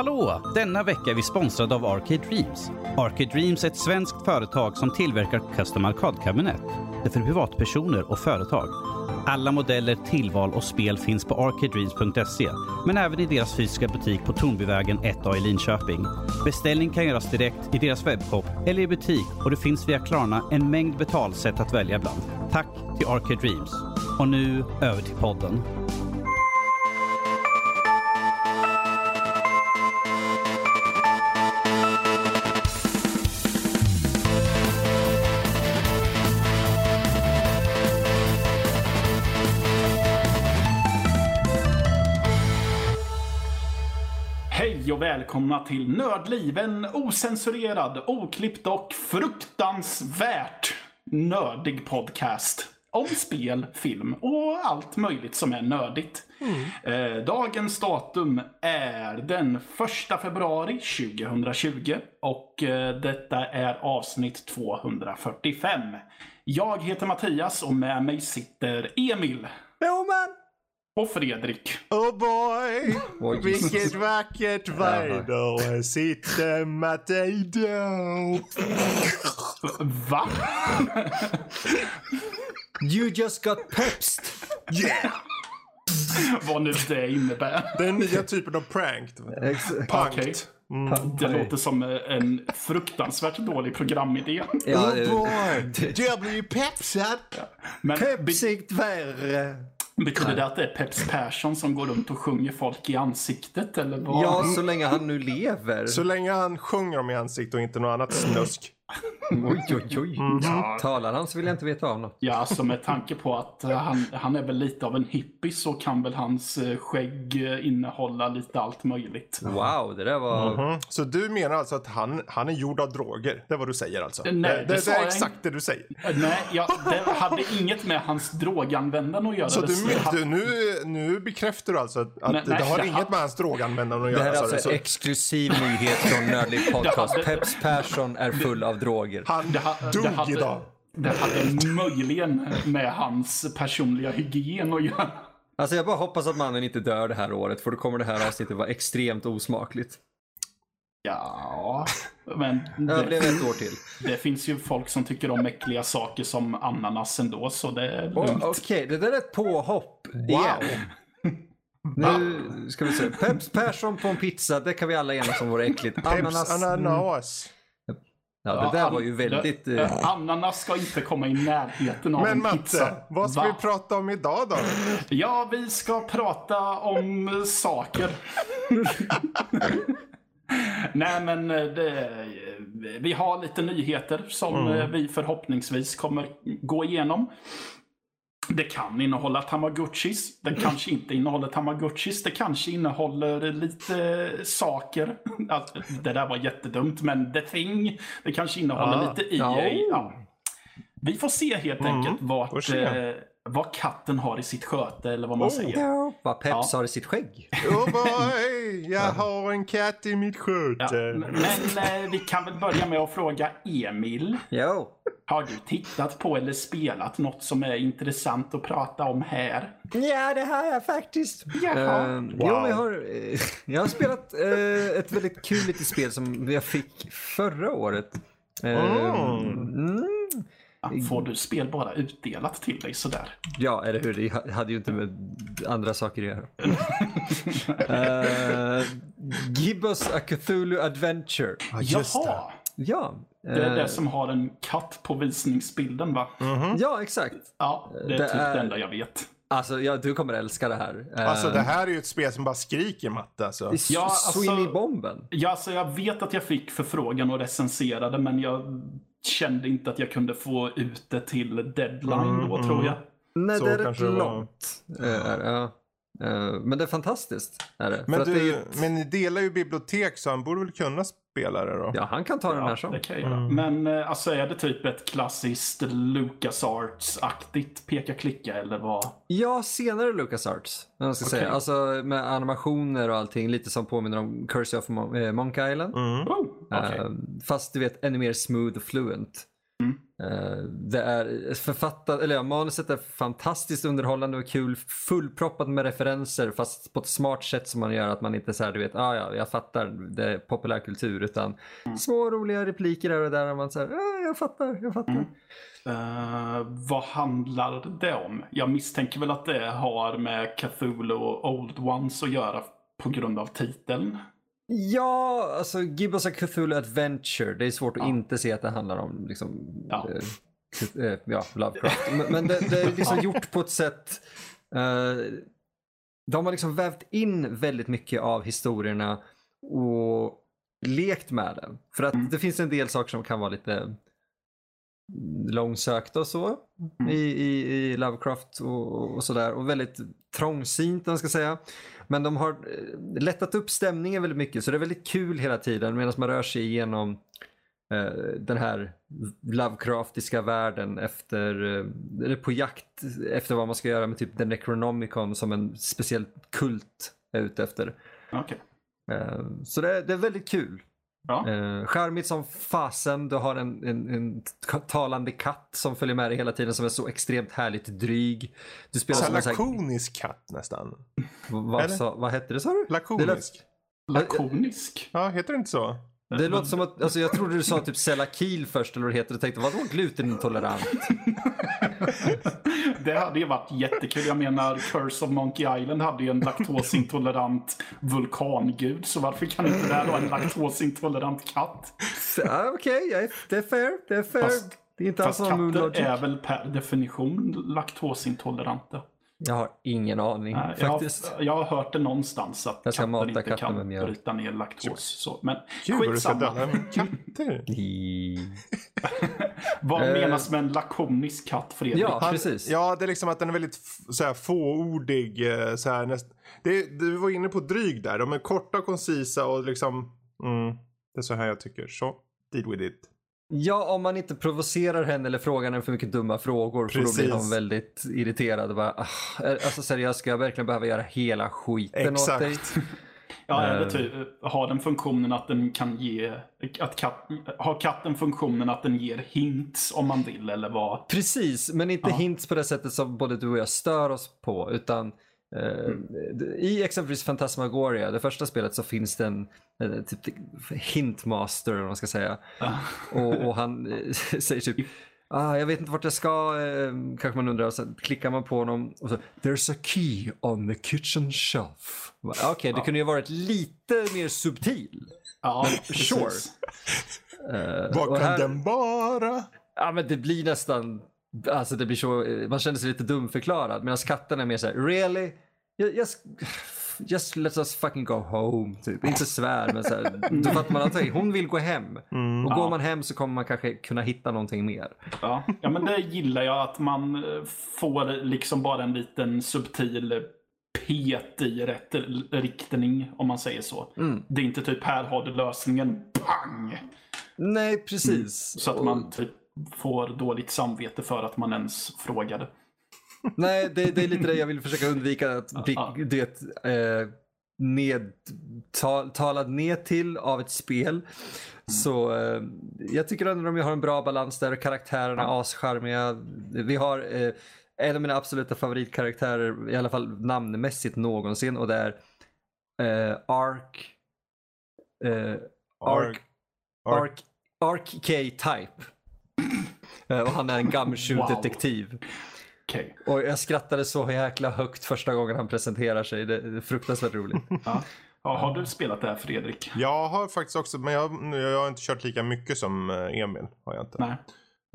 Hallå! Denna vecka är vi sponsrade av Arcade Dreams. Arcade Dreams är ett svenskt företag som tillverkar custom arkadkabinett. Det är för privatpersoner och företag. Alla modeller, tillval och spel finns på arcadedreams.se men även i deras fysiska butik på Tornbyvägen 1A i Linköping. Beställning kan göras direkt i deras webbshop eller i butik och det finns via Klarna en mängd betalsätt att välja bland. Tack till Arcade Dreams. Och nu över till podden. Och välkomna till Nördliv, en osensurerad, oklippt och fruktansvärt nördig podcast. Om spel, film och allt möjligt som är nördigt. Eh, dagens datum är den 1 februari 2020 och eh, detta är avsnitt 245. Jag heter Mattias och med mig sitter Emil Jo men! Och Fredrik. Oh boy! Oj. Vilket vackert väder! Sitter Matteo. Va? You just got pepsed. Yeah! Vad nu det innebär. Den nya typen av prank. Punkt. Det låter som en fruktansvärt dålig programidé. Ja, Oh det- boy! Jag blir ju pepsad! Men be- Pepsigt värre. Betyder det att det är Peps Persson som går runt och sjunger folk i ansiktet eller vad? Ja, så länge han nu lever. Så länge han sjunger dem i ansiktet och inte något annat snusk. Oj, oj, oj. Talar han så vill jag inte veta av något. Ja, alltså med tanke på att eh, han, han är väl lite av en hippie så kan väl hans eh, skägg eh, innehålla lite allt möjligt. Wow, det där var... Mhm. Så du menar alltså att han, han är gjord av droger? Det är vad du säger alltså? Nej, det, det det, det är jag exakt det du säger. Nej, ja, det hade inget med hans droganvändande att göra. Så Det- du, du, nu, nu bekräftar du alltså att, att Nej, det nej, har det inget har- med hans droganvändande att Det göra? här är alltså. Så exklusiv nyhet från Nördliv Podcast. Ja, det- Peps Persson är full av droger. han det ha- dog det hade- idag. Det hade möjligen med hans personliga hygien att göra. Alltså jag bara hoppas att mannen inte dör det här året för då kommer det här avsnittet vara extremt osmakligt. Ja, men Det blev det, ett år till. det finns ju folk som tycker om äckliga saker som ananas ändå, så det är Oh, lugnt. Okej, det där är ett påhopp igen. Nu ska vi se. Peps Persson på en pizza, det kan vi alla enas om vore äckligt. Peps Ananas. mm. ananas. Ja, det där var ju väldigt... eh, Ananas ska inte komma i närheten av Men en Matte, pizza. vad ska Va? vi prata om idag då? Ja, vi ska prata om saker. Nej, men eh, det, vi har lite nyheter som eh, vi förhoppningsvis kommer gå igenom. Det kan innehålla tamagotchis. Det kanske inte innehåller tamagotchis. Det kanske innehåller lite saker. Alltså, det där var jättedumt, men The Thing. Det kanske innehåller Ja. lite EA. Ja. Vi får se helt enkelt får vart, eh, vad katten har i sitt sköte, eller vad man Oh. säger. Vad Peps Ja. har i sitt skägg. Oh boy, jag har en katt i mitt Ja, sköte. men eh, vi kan väl börja med att fråga Emil. Jo. Har du tittat på eller spelat något som är intressant att prata om här? Ja, det har jag faktiskt. Jaha. Uh, Jo, men jag har, eh, jag har spelat eh, ett väldigt kul litet spel som jag fick förra året. Eh, mm, Ja, Får du spel bara utdelat till dig sådär? ja, eller hur? Det ha- hade ju inte med andra saker att göra. uh, Gibbos A Cthulhu Adventure. Ja, just det. Jaha! Ja, Det är eh, det som har en katt på visningsbilden va? ja exakt. Ja, det är Det typ är- det enda jag vet. Alltså, ja, du kommer älska det här. Eh, Alltså det här är ju ett spel som bara skriker matte alltså. Ja, alltså- Sweeney-bomben. Ja, alltså jag vet att jag fick förfrågan och recenserade men jag kände inte att jag kunde få ut det till deadline då tror jag. Nej, Så det är rätt långt. eh, ja. Eh, Men det är fantastiskt. Är det. Men, att det är du, ett- men ni delar ju bibliotek så han borde väl kunna spela det då? Ja, han kan ta den här som. det kan jag göra. Men eh, alltså är det typ ett klassiskt LucasArts-aktigt peka-klicka eller vad? Ja, senare LucasArts. Man ska Okej. säga. Alltså med animationer och allting. Lite som påminner om Curse of Mon- eh, Monkey Island. Mm. Oh, okej. Eh, fast du vet ännu mer smooth och fluent. Eh, det är författat, eller ja, manuset är fantastiskt underhållande och kul, fullproppat med referenser fast på ett smart sätt som man gör att man inte säger du vet, ah, ja, jag fattar, det är populärkultur utan små roliga repliker här och där och man säger, ah, jag fattar, jag fattar. Eh, vad handlar det om? Jag misstänker väl att det har med Cthulhu och Old Ones att göra på grund av titeln. Ja, alltså Gibbons of Cthulhu Adventure. Det är svårt att Ja. inte se att det handlar om liksom, Ja. eh, eh, ja, Lovecraft. Men, men det, det är liksom gjort på ett sätt. eh, de har liksom vävt in väldigt mycket av historierna och lekt med den. För att Mm. det finns en del saker som kan vara lite långsökta och så Mm. i, i, i Lovecraft och, och sådär. Och väldigt trångsynt om man ska säga. Men de har eh, lättat upp stämningen väldigt mycket så det är väldigt kul hela tiden medan man rör sig igenom eh, den här Lovecraftiska världen efter, eh, eller på jakt efter vad man ska göra med typ The Necronomicon som en speciell kult är ute efter. Okej. Eh, så det, det är väldigt kul. Ja. Eh, charmigt som fasen. Du har en, en, en talande katt som följer med dig hela tiden som är så extremt härligt dryg. Du spelar Så som en sån här, lakonisk katt nästan. vad, sa, vad hette det sa du? Lakonisk. Lakonisk. Ja, heter det inte så? Det låter som att, alltså jag trodde du sa typ Selakil först eller vad det heter. Jag tänkte, vadå glutenintolerant? Det hade ju varit jättekul. Jag menar, Curse of Monkey Island hade ju en laktosintolerant vulkangud. Så varför kan inte det här vara en laktosintolerant katt? Ah, Okej, ja, det är fair. Det är fair. Fast- det är inte Fast katter är väl per definition laktosintoleranta? Jag har ingen aning Nej, jag, har, faktiskt. jag har hört det någonstans att Jag ska katter mata inte katten kan med mjölk. bryta ner laktos. Så, men ska skitsamma. döda katter. I- Vad Eh, menas med en lakonisk katt, Fredrik? Ja, Han, precis. Ja, det är liksom att den är väldigt så här, fåordig. eh, Så här, näst, det, du var inne på dryg där. De är korta och koncisa och liksom... Mm, det är så här jag tycker. Så, deal with it. Ja, om man inte provocerar henne eller frågar henne för mycket dumma frågor för då blir Precis. hon väldigt irriterad. Och bara, ah, alltså seriöst, ska jag verkligen behöva göra hela skiten åt dig? Exakt. Ja, eller Eh. typ, har den funktionen att den kan ge... Att katt, har katten funktionen att den ger hints om man vill, eller vad? Precis, men inte Ja. hints på det sättet som både du och jag stör oss på. Utan eh, i exempelvis Fantasmagoria, det första spelet, så finns det en eh, typ hintmaster, eller vad man ska säga. Och, och han eh, säger typ Ah, jag vet inte vart jag ska, eh, kanske man undrar. Så klickar man på honom och så There's a key on the kitchen shelf. Okej, det kunde ju varit lite mer subtil. Ja, Sure. Eh, Vad kan här- den vara? Ja men det blir nästan, alltså det blir så, man känner sig lite dumförklarad. Medan katten är mer såhär, really? Jag- Just, just let us fucking go home. Typ. Inte svär men såhär, då fattar man att hon vill gå hem. Och går Ja. man hem så kommer man kanske kunna hitta någonting mer. Ja. ja, men det gillar jag att man eh, får liksom bara en liten subtil pet i rätt riktning, om man säger så. Mm. Det är inte typ här har du lösningen, pang! Nej precis. Så att man typ får dåligt samvete för att man ens frågade. Nej, det, det är lite det jag vill försöka undvika. Att bli du vet, eh, ned, ta, ner till av ett spel. Så eh, jag tycker ändå de har en bra balans där. Karaktärerna är ascharmiga. Vi har eh, en av mina absoluta favoritkaraktärer, i alla fall namnmässigt någonsin. Och det är eh, Ark... Eh, Ark... Ark... Ark K-Type. Eh, och han är en Wow. Okej. Och jag skrattade så jäkla högt första gången han presenterar sig. Det är fruktansvärt roligt. Ja. Ja, har du spelat det här Fredrik? Jag har faktiskt också, men jag, jag har inte kört lika mycket som eh, Emil. Har jag inte. Nej.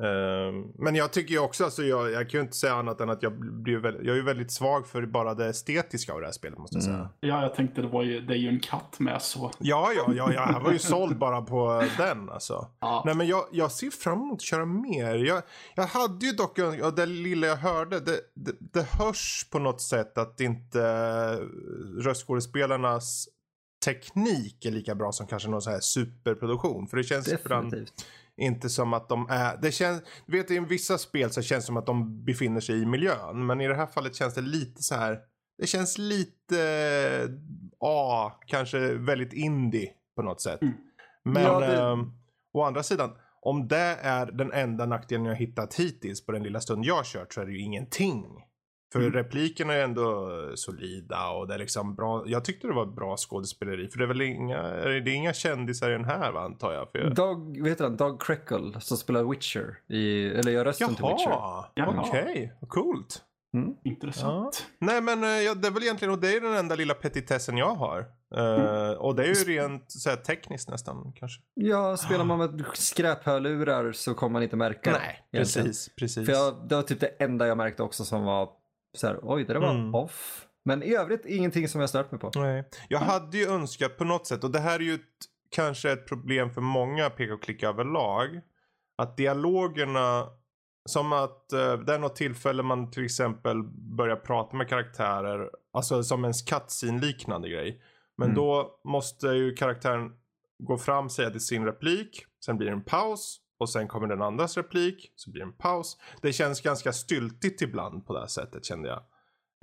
Eh, men jag tycker ju också, alltså, jag, jag kan ju inte säga annat än att jag blir väldigt, jag är ju väldigt svag för bara det estetiska av det här spelet måste jag säga. Ja, jag tänkte det var ju, det är ju en katt med så. Ja, ja, ja, jag var ju såld bara på den alltså. Ja. Nej men jag, jag ser fram emot att köra mer. Jag, jag hade ju dock, ja, det lilla jag hörde, det, det, det hörs på något sätt att inte eh, röstskådespelarnas teknik är lika bra som kanske någon så här superproduktion. För det känns ibland Definitivt. Inte som att de är, det känns, du vet i vissa spel så känns det som att de befinner sig i miljön. Men i det här fallet känns det lite så här, det känns lite, ja, kanske väldigt indie på något sätt. Men Ja, det- ehm, å andra sidan, om det är den enda nackdelen jag hittat hittills på den lilla stund jag kört så är det ju ingenting. För Mm. replikerna är ändå solida och det är liksom bra. Jag tyckte det var bra skådespeleri. För det är väl inga, det är inga kändisar i den här va, antar jag? För jag... Doug, vad heter han? Doug Creckle som spelar Witcher. I, eller gör rösten till Witcher. Jaha, Jaha. okej, coolt. Intressant. Nej men eh, ja, det är väl egentligen, och det är den enda lilla petitessen jag har. Eh, Och det är ju rent så här, tekniskt nästan kanske. Ja, spelar man med skräphörlurar så kommer man inte märka det. Nej, precis, precis. För jag, det var typ det enda jag märkte också som var så här, oj det där var Mm. off. Men i övrigt ingenting som jag stört mig på. Nej. Jag hade ju önskat på något sätt, och det här är ju ett, kanske ett problem för många peka och klicka överlag. Att dialogerna, som att eh, det är något tillfälle man till exempel börjar prata med karaktärer, alltså som en cutscene liknande grej. Men Mm. då måste ju karaktären gå fram, säga till sin replik, sen blir det en paus och sen kommer den andras replik, så blir det en paus. Det känns ganska styltigt ibland på det här sättet kände jag.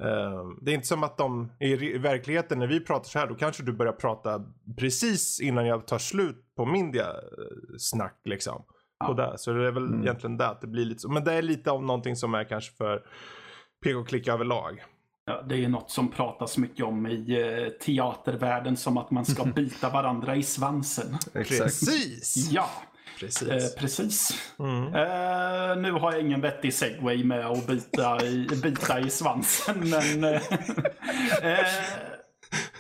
Eh, det är inte som att de i verkligheten när vi pratar så här då kanske du börjar prata precis innan jag tar slut på min dia- eh, snack liksom. Ja. På det. Så det är väl Mm. egentligen det att det blir lite så. Men det är lite av någonting som är kanske för klicka överlag. Ja, det är något som pratas mycket om i eh, teatervärlden som att man ska bita varandra i svansen. Precis! Ja, Precis. eh, precis. Mm. Eh, nu har jag ingen vettig segway med att bita i, bita i svansen, men... Eh, eh,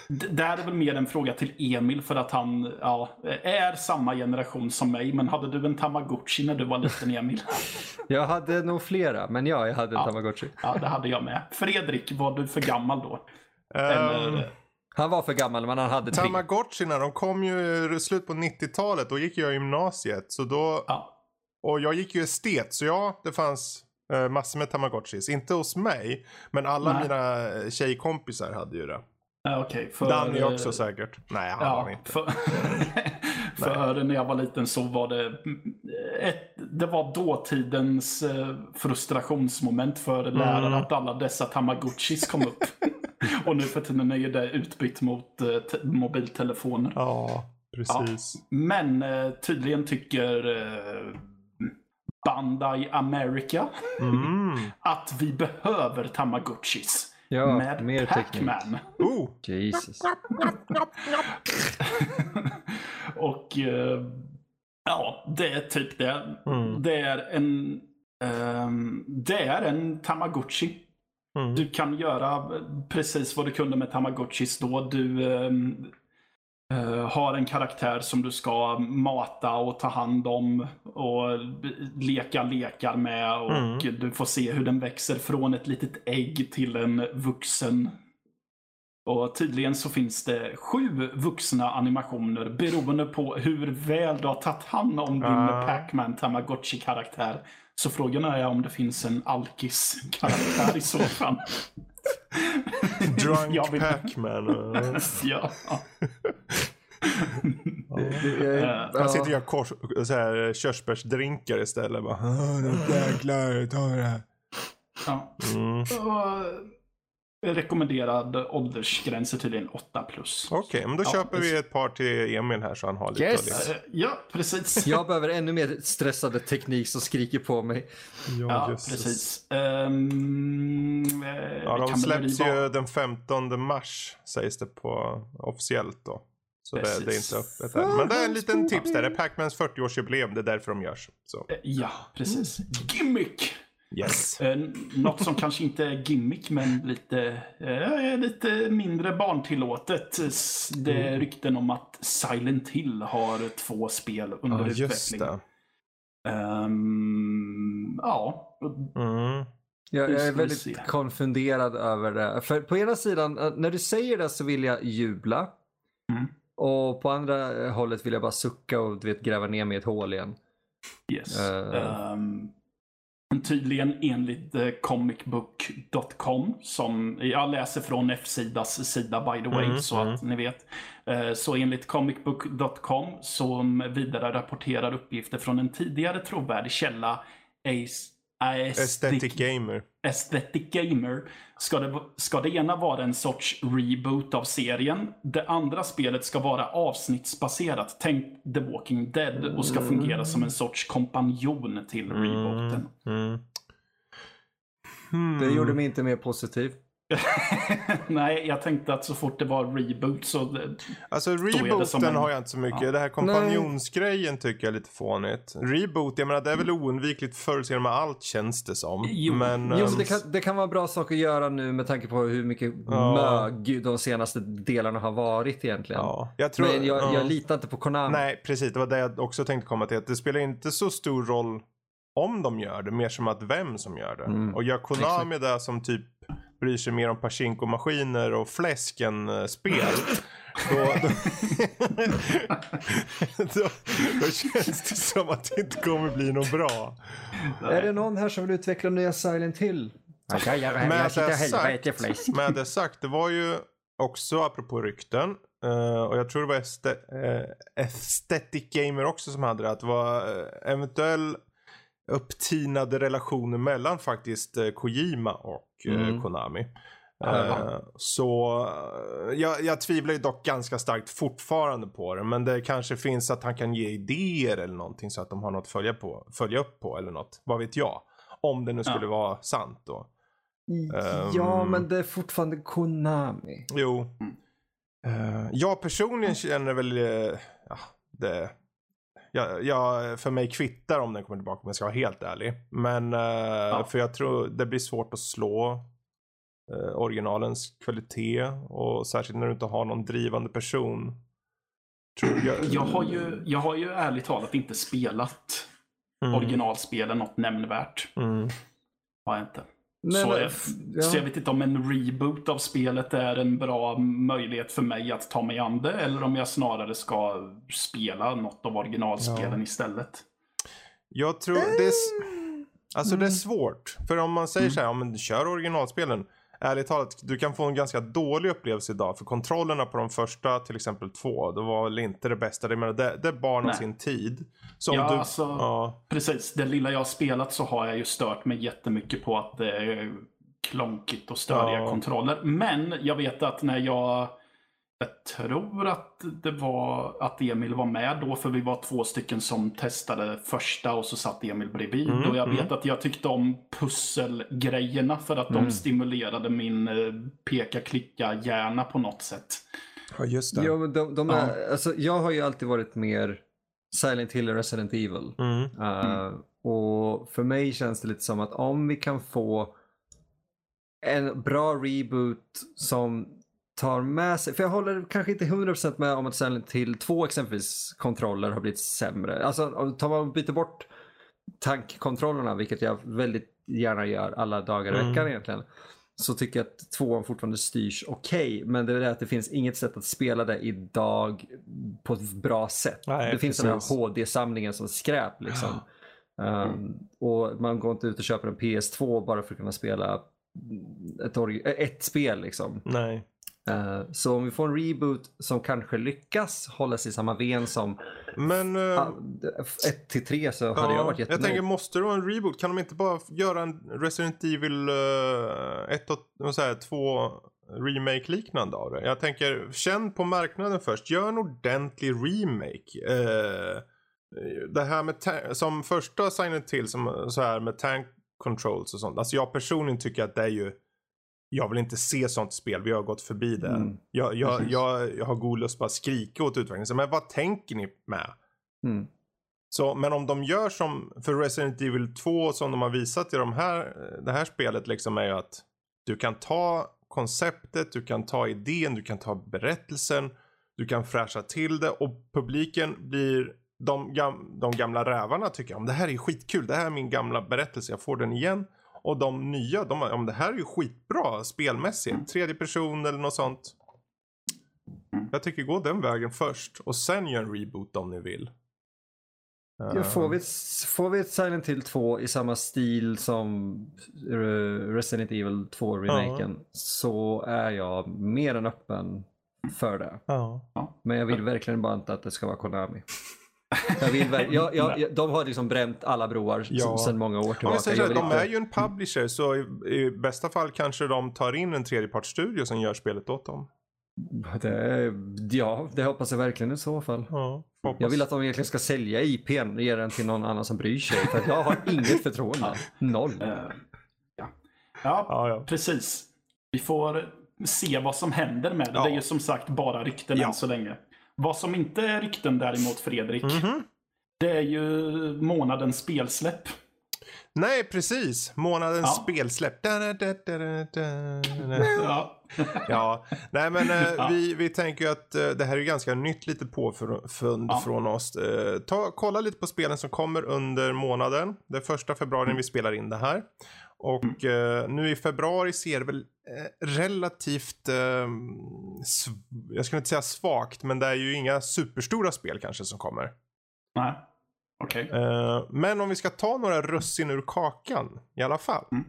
det här är väl mer en fråga till Emil för att han ja, är samma generation som mig. Men hade du en Tamagotchi när du var liten, Emil? Jag hade nog flera, men ja, jag hade en Ja. Tamagotchi. Ja, det hade jag med. Fredrik, var du för gammal då? Ehm, Eller, Han var för gammal, men han hade tre. Tamagotchina, de kom ju i slut på 90-talet. Då gick jag i gymnasiet. Så då, ja, och jag gick ju estet. Så ja, det fanns eh, massor med Tamagotchis. Inte hos mig. Men alla Nej. mina tjejkompisar hade ju det. ja, okej. för- Danny också säkert. Nej, han Ja, var inte. för, för när jag var liten så var det ett, det var dåtidens eh, frustrationsmoment för lärare Mm. att alla dessa tamagotchis kom upp. Och nu för tiden är ju det utbytt mot eh, te- mobiltelefoner. Ja, precis. Men eh, tydligen tycker eh, Bandai America Mm. att vi behöver tamagotchis. Ja, med mer. Pac-Man. Oh, Jesus. och eh, ja, det är typ det. Mm. Det är en ehm, det är en Tamagotchi. Mm. Du kan göra precis vad du kunde med Tamagotchis då. Du ehm, eh, har en karaktär som du ska mata och ta hand om och leka lekar med. Och Mm. du får se hur den växer från ett litet ägg till en vuxen och tydligen så finns det sju vuxna animationer beroende på hur väl du har tagit hand om din Ah. Pac-Man Tamagotchi-karaktär. Så frågan är om det finns en alkis-karaktär i så fall. Drunk Jag vill- Pac-Man. ja. Ja. Han sitter och gör kors, så här, körsbärsdrinkar istället. Bara, "Ah, nu jäklar, ta det här. ja. Mm. Och, eh, rekommenderad åldersgräns är tydligen 8 plus. Okej, men då Ja, köper vi ett par till Emil här så han har lite Yes. Eh, Ja, precis. Jag behöver ännu mer stressade teknik som skriker på mig. det. Ja, jösses. precis. Um, Ja, de släpps ju den 15 mars sägs det på officiellt då. Så det, Precis. det är inte öppet än. Men det är en liten tips där. Det är Pac-Mans 40-årsjubileum. Det är därför de görs. Så, Ja, precis. Gimmick! Yes. Eh, något som kanske inte är gimmick, men lite, eh, lite mindre barntillåtet. Det är rykten om att Silent Hill har två spel under Ja, just utveckling. det. Ehm, ja, Mm. Jag, jag är väldigt se. konfunderad över det. För på ena sidan, eh, när du säger det så vill jag jubla. Mm. Och på andra eh, hållet vill jag bara sucka och du vet, gräva ner mig i ett hål igen. yes. Eh. Ehm, tydligen enligt eh, comicbook.com, som jag läser från F-sidas sida by the way, Mm, så att ni vet. Eh, Så enligt comicbook.com som vidare rapporterar uppgifter från en tidigare trovärdig källa, Ace, Aesthetic Gamer. Aesthetic Gamer ska det, ska det ena vara en sorts reboot av serien. Det andra spelet ska vara avsnittsbaserat. Tänk The Walking Dead och ska fungera som en sorts kompanjon till rebooten. Mm. Det gjorde mig inte mer positiv. Nej, jag tänkte att så fort det var reboot så... det- Alltså rebooten en- har jag inte så mycket. Ja. Det här kompanjonsgrejen tycker jag är lite fånigt. Reboot, jag menar det är väl oundvikligt förr eller med allt känns det som. Jo. Men, Jo, ehm, men det, kan, det kan vara bra sak att göra nu med tanke på hur mycket Ja. mög de senaste delarna har varit egentligen. ja, jag tror, men jag, ja. jag litar inte på Konami. Nej, precis. Det var det jag också tänkte komma till. Att det spelar inte så stor roll om de gör det, mer som att vem som gör det. Mm, Och gör Konami det som typ bryr sig mer om Pachinko-maskiner och fläsk än eh, spel. Då, då, då, då känns det som att det inte kommer bli något bra. Är det någon här som vill utveckla nya Silent Hill? Det. Med det sagt, med det sagt, det var ju också apropå rykten. eh, och jag tror det var este, uh, Aesthetic Gamer också som hade det. Att det var eventuell upptinade relationer mellan faktiskt eh, Kojima och eh, Mm. Konami. Eh, så jag, jag tvivlar ju dock ganska starkt fortfarande på det. Men det kanske finns att han kan ge idéer eller någonting så att de har något att följa, på, följa upp på eller något. Vad vet jag? Om det nu skulle Ja. vara sant då. Ja, Ehm. men det är fortfarande Konami. Jo. Mm. Eh, jag personligen känner väl, eh, ja, det, ja, ja, för mig kvittar om den kommer tillbaka om jag ska vara helt ärlig. Men, eh, för jag tror det blir svårt att slå eh, originalens kvalitet och särskilt när du inte har någon drivande person. Tror jag, Jag har, ju, jag har ju ärligt talat inte spelat Mm. originalspelen något nämnvärt. Mm. Har jag inte. Men, så, eh, jag, ja. så jag vet inte om en reboot av spelet är en bra möjlighet för mig att ta mig an det. Eller om jag snarare ska spela något av originalspelen Ja. istället. Jag tror det är, s- alltså Mm. det är svårt. För om man säger så här, ja, men kör originalspelen. Ärligt talat, du kan få en ganska dålig upplevelse idag. För kontrollerna på de första, till exempel två, det var väl inte det bästa. Det, menar, det, det är barn Nej. sin tid. Så Ja, du, alltså- ja, Precis, det lilla jag har spelat så har jag ju stört mig jättemycket på att det är klonkigt och störiga Ja. kontroller. Men jag vet att när jag jag tror att det var att Emil var med då, för vi var två stycken som testade första och så satt Emil bredvid. Mm, och jag vet mm. att jag tyckte om pusselgrejerna för att Mm. de stimulerade min eh, peka-klicka-hjärna på något sätt. ja, just det. Jo, men de, de Ja. är, alltså, jag har ju alltid varit mer Silent Hill och Resident Evil. Mm. Uh, Och för mig känns det lite som att om vi kan få en bra reboot som tar med sig, för jag håller kanske inte 100% med om att Silent Hill 2 exempelvis kontroller har blivit sämre. Alltså tar man byter bort tankkontrollerna, vilket jag väldigt gärna gör alla dagar i Mm. veckan egentligen. Så tycker jag att tvåan fortfarande styrs okej. men det är det att det finns inget sätt att spela det idag på ett bra sätt. Nej, det finns den här. HD-samlingen som skräp liksom. Um, och man går inte ut och köper en PS2 bara för att kunna spela ett, ett spel liksom. Nej. Uh, så om vi får en reboot som kanske lyckas hålla sig i samma ven som Men... eh, uh, 1 till 3 så hade jag varit jag jättenöjd. tänker, måste det vara en reboot? Kan de inte bara göra en Resident Evil 1 och vad säger, 2 remake liknande av det? Jag tänker, känn på marknaden först. Gör en ordentlig remake. Eh, det här med, som första Silent Hill, som så här med tank controls och sånt. Alltså jag personligen tycker att det är ju jag vill inte se sånt spel, vi har gått förbi det. Mm. Jag, jag, jag, jag har god lust att skrika åt utvecklingen. Men vad tänker ni med? Mm. Så, men om de gör som för Resident Evil 2 som de har visat i de här, det här spelet liksom är ju att du kan ta konceptet, du kan ta idén, du kan ta berättelsen, du kan fräscha till det och publiken blir de, gam, de gamla rävarna tycker om det här är skitkul, det här är min gamla berättelse, jag får den igen. Och de nya, de om det här är ju skitbra spelmässigt, tredje person eller något sånt. Jag tycker gå den vägen först och sen gör en reboot om ni vill. Ja, får, vi, får vi ett Silent Hill 2 i samma stil som eh, Resident Evil 2-remaken så är jag mer än öppen för det. Ja. Men jag vill verkligen bara inte att det ska vara Konami. Jag vill jag, jag, jag, de har liksom bränt alla broar Ja. sedan många år tillbaka. så Jag de inte- är ju en publisher så i, i bästa fall kanske de tar in en tredjepartsstudio som gör spelet åt dem. det, ja, det hoppas jag verkligen i så fall. Ja. Jag vill att de egentligen ska sälja IPn och ge den till någon annan som bryr sig. För att jag har inget förtroende. Noll. Eh, ja. Ja, Ja, ja. precis. Vi får se vad som händer med det. Ja. Det är ju som sagt bara rykten Ja. än så länge. Vad som inte är rykten däremot, Fredrik, Mhm. det är ju månadens spelsläpp. Nej, precis. Månadens Ja. spelsläpp. Da, da, da, da, da, da. Ja. Ja, nej men eh, Ja. vi, vi tänker ju att eh, det här är ganska nytt lite påfund Ja. från oss. Eh, ta, kolla lite på spelen som kommer under månaden. Det är första februari Mm. vi spelar in det här. Och eh, nu i februari ser det väl eh, relativt, eh, jag skulle inte säga svagt, men det är ju inga superstora spel kanske som kommer. Nej. Okej. Eh, men om vi ska ta några russin ur kakan i alla fall. Mm.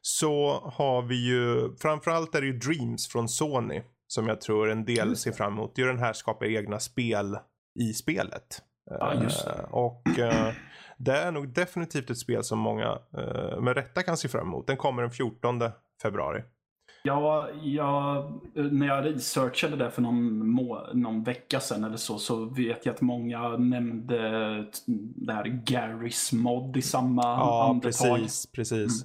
Så har vi ju, framförallt är det ju Dreams från Sony. Som jag tror en del ser fram emot. Det är ju den här skapar egna spel i spelet. Ja. Eh, och eh, det är nog definitivt ett spel som många eh, med rätta kan se fram emot. Den kommer den 14 februari. Ja, jag, när jag researchade det för någon, må, någon vecka sedan eller så, så vet jag att många nämnde det här Garys mod i samma Ja, andetag. precis. precis.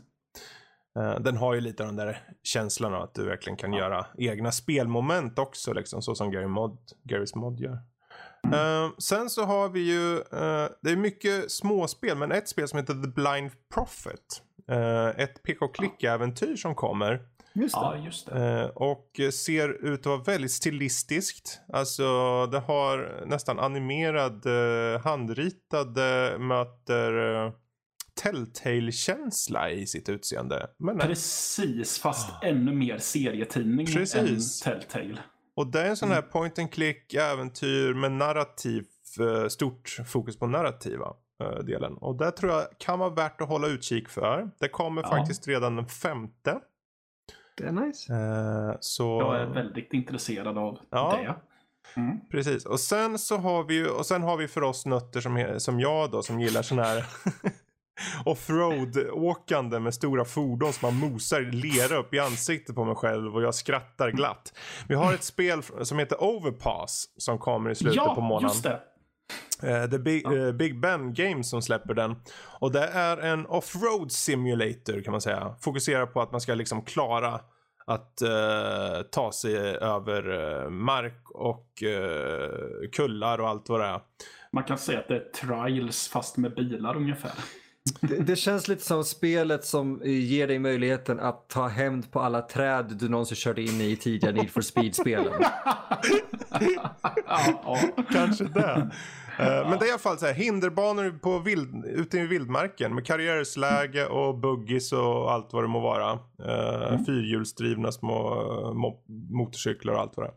Eh, den har ju lite av den där känslan av att du verkligen kan göra egna spelmoment också, liksom, så som Gary mod, Garys mod gör. Eh, sen så har vi ju, eh, det är mycket småspel, men ett spel som heter The Blind Prophet. Eh, ett PK-klick-äventyr som kommer. Just det. Ja, just det. Eh, och ser ut att vara väldigt stilistiskt. Alltså det har nästan animerad, handritade möter Telltale-känsla i sitt utseende. Men, Precis, fast ännu mer serietidning Precis. än Telltale. Och det är en sån här point and click äventyr med narrativ, eh, stort fokus på narrativa eh, delen. Och det tror jag kan vara värt att hålla utkik för. Det kommer Ja. faktiskt redan den femte. Det är nice. Eh, så... Jag är väldigt intresserad av Ja. det. Mm. Precis, och sen så har vi ju, och sen har vi för oss nötter som, som jag då som gillar sån här offroad-åkande med stora fordon som man mosar lera upp i ansiktet på mig själv och jag skrattar glatt. Vi har ett spel som heter Overpass som kommer i slutet Ja, på månaden. just det. Eh, The Big, eh, Big Ben Games som släpper den. Och det är en offroad simulator kan man säga. Fokuserar på att man ska liksom klara att eh, ta sig över eh, mark och eh, kullar och allt vad det är. Man kan säga att det är trials fast med bilar ungefär. Det, det känns lite som spelet som eh, ger dig möjligheten att ta hämnd på alla träd du någonsin körde in i i tidigare Need for Speed-spelen. Ja, ja. Kanske det. Eh, Men det är i alla fall så här, hinderbanor på vild, ute i vildmarken med karriärsläge och buggies och allt vad det må vara. Uh, Fyrhjulsdrivna små eh, mo- motorcyklar och allt vad det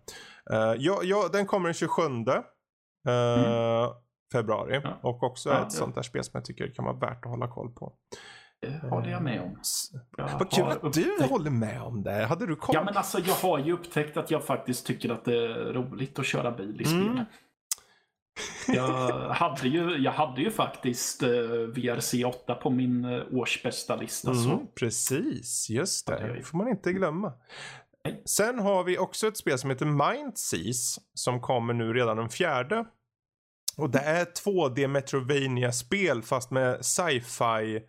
är. Eh, ja, ja, den kommer den 27 eh, februari. Ja. Och också Ja, ett sånt där spel som jag tycker kan vara värt att hålla koll på. Det håller jag med om. Jag Vad kul att du upptäckt- håller med om det. Hade du koll? Ja, men alltså jag har ju upptäckt att jag faktiskt tycker att det är roligt att köra bil i spel. Mm. Jag hade ju, jag hade ju faktiskt eh, VRC 8 på min eh, årsbästa lista. Mm, Så. precis, just det det. får man inte glömma. Nej. Sen har vi också ett spel som heter Mindseas som kommer nu redan den fjärde. Och det är 2D Metrovania-spel fast med sci-fi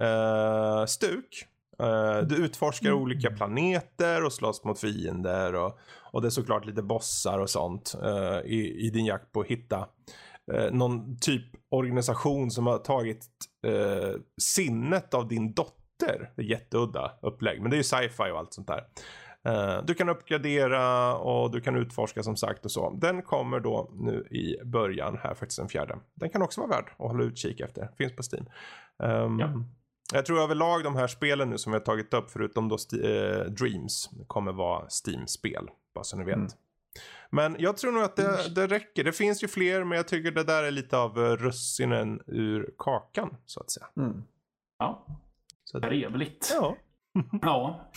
eh, stuk. Eh, du utforskar olika planeter och slåss mot fiender och, och det är såklart lite bossar och sånt eh, i, i din jakt på att hitta eh, någon typ organisation som har tagit eh, sinnet av din dotter. Det är jätteudda upplägg, men det är ju sci-fi och allt sånt där. Eh, du kan uppgradera och du kan utforska som sagt och så. Den kommer då nu i början här faktiskt den fjärde. Den kan också vara värd att hålla utkik efter. Finns på Steam. Ehm, Ja. Jag tror överlag de här spelen nu som vi har tagit upp förutom då Sti- eh, Dreams kommer vara Steam-spel. Bara så ni vet. Mm. Men jag tror nog att det, det räcker. Det finns ju fler men jag tycker det där är lite av eh, russinen ur kakan så att säga. Mm. Ja, Så att, trevligt. ja. Ja.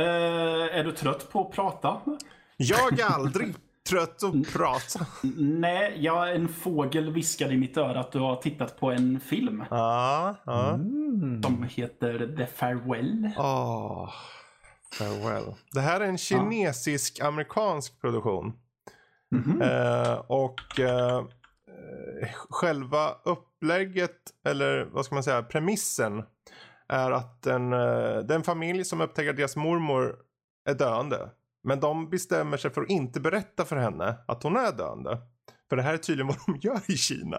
Eh, är du trött på att prata? Jag är aldrig trött att prata. Nej, jag, en fågel viskade i mitt öra att du har tittat på en film Ja, ja. Mm. som heter The Farewell. Åh, farewell. Det här är en kinesisk-amerikansk produktion. Mhm. Eh, och eh, själva upplägget, eller vad ska man säga, premissen är att en, eh, den familj som upptäcker att deras mormor är döende. Men de bestämmer sig för att inte berätta för henne att hon är döende. För det här är tydligen vad de gör i Kina.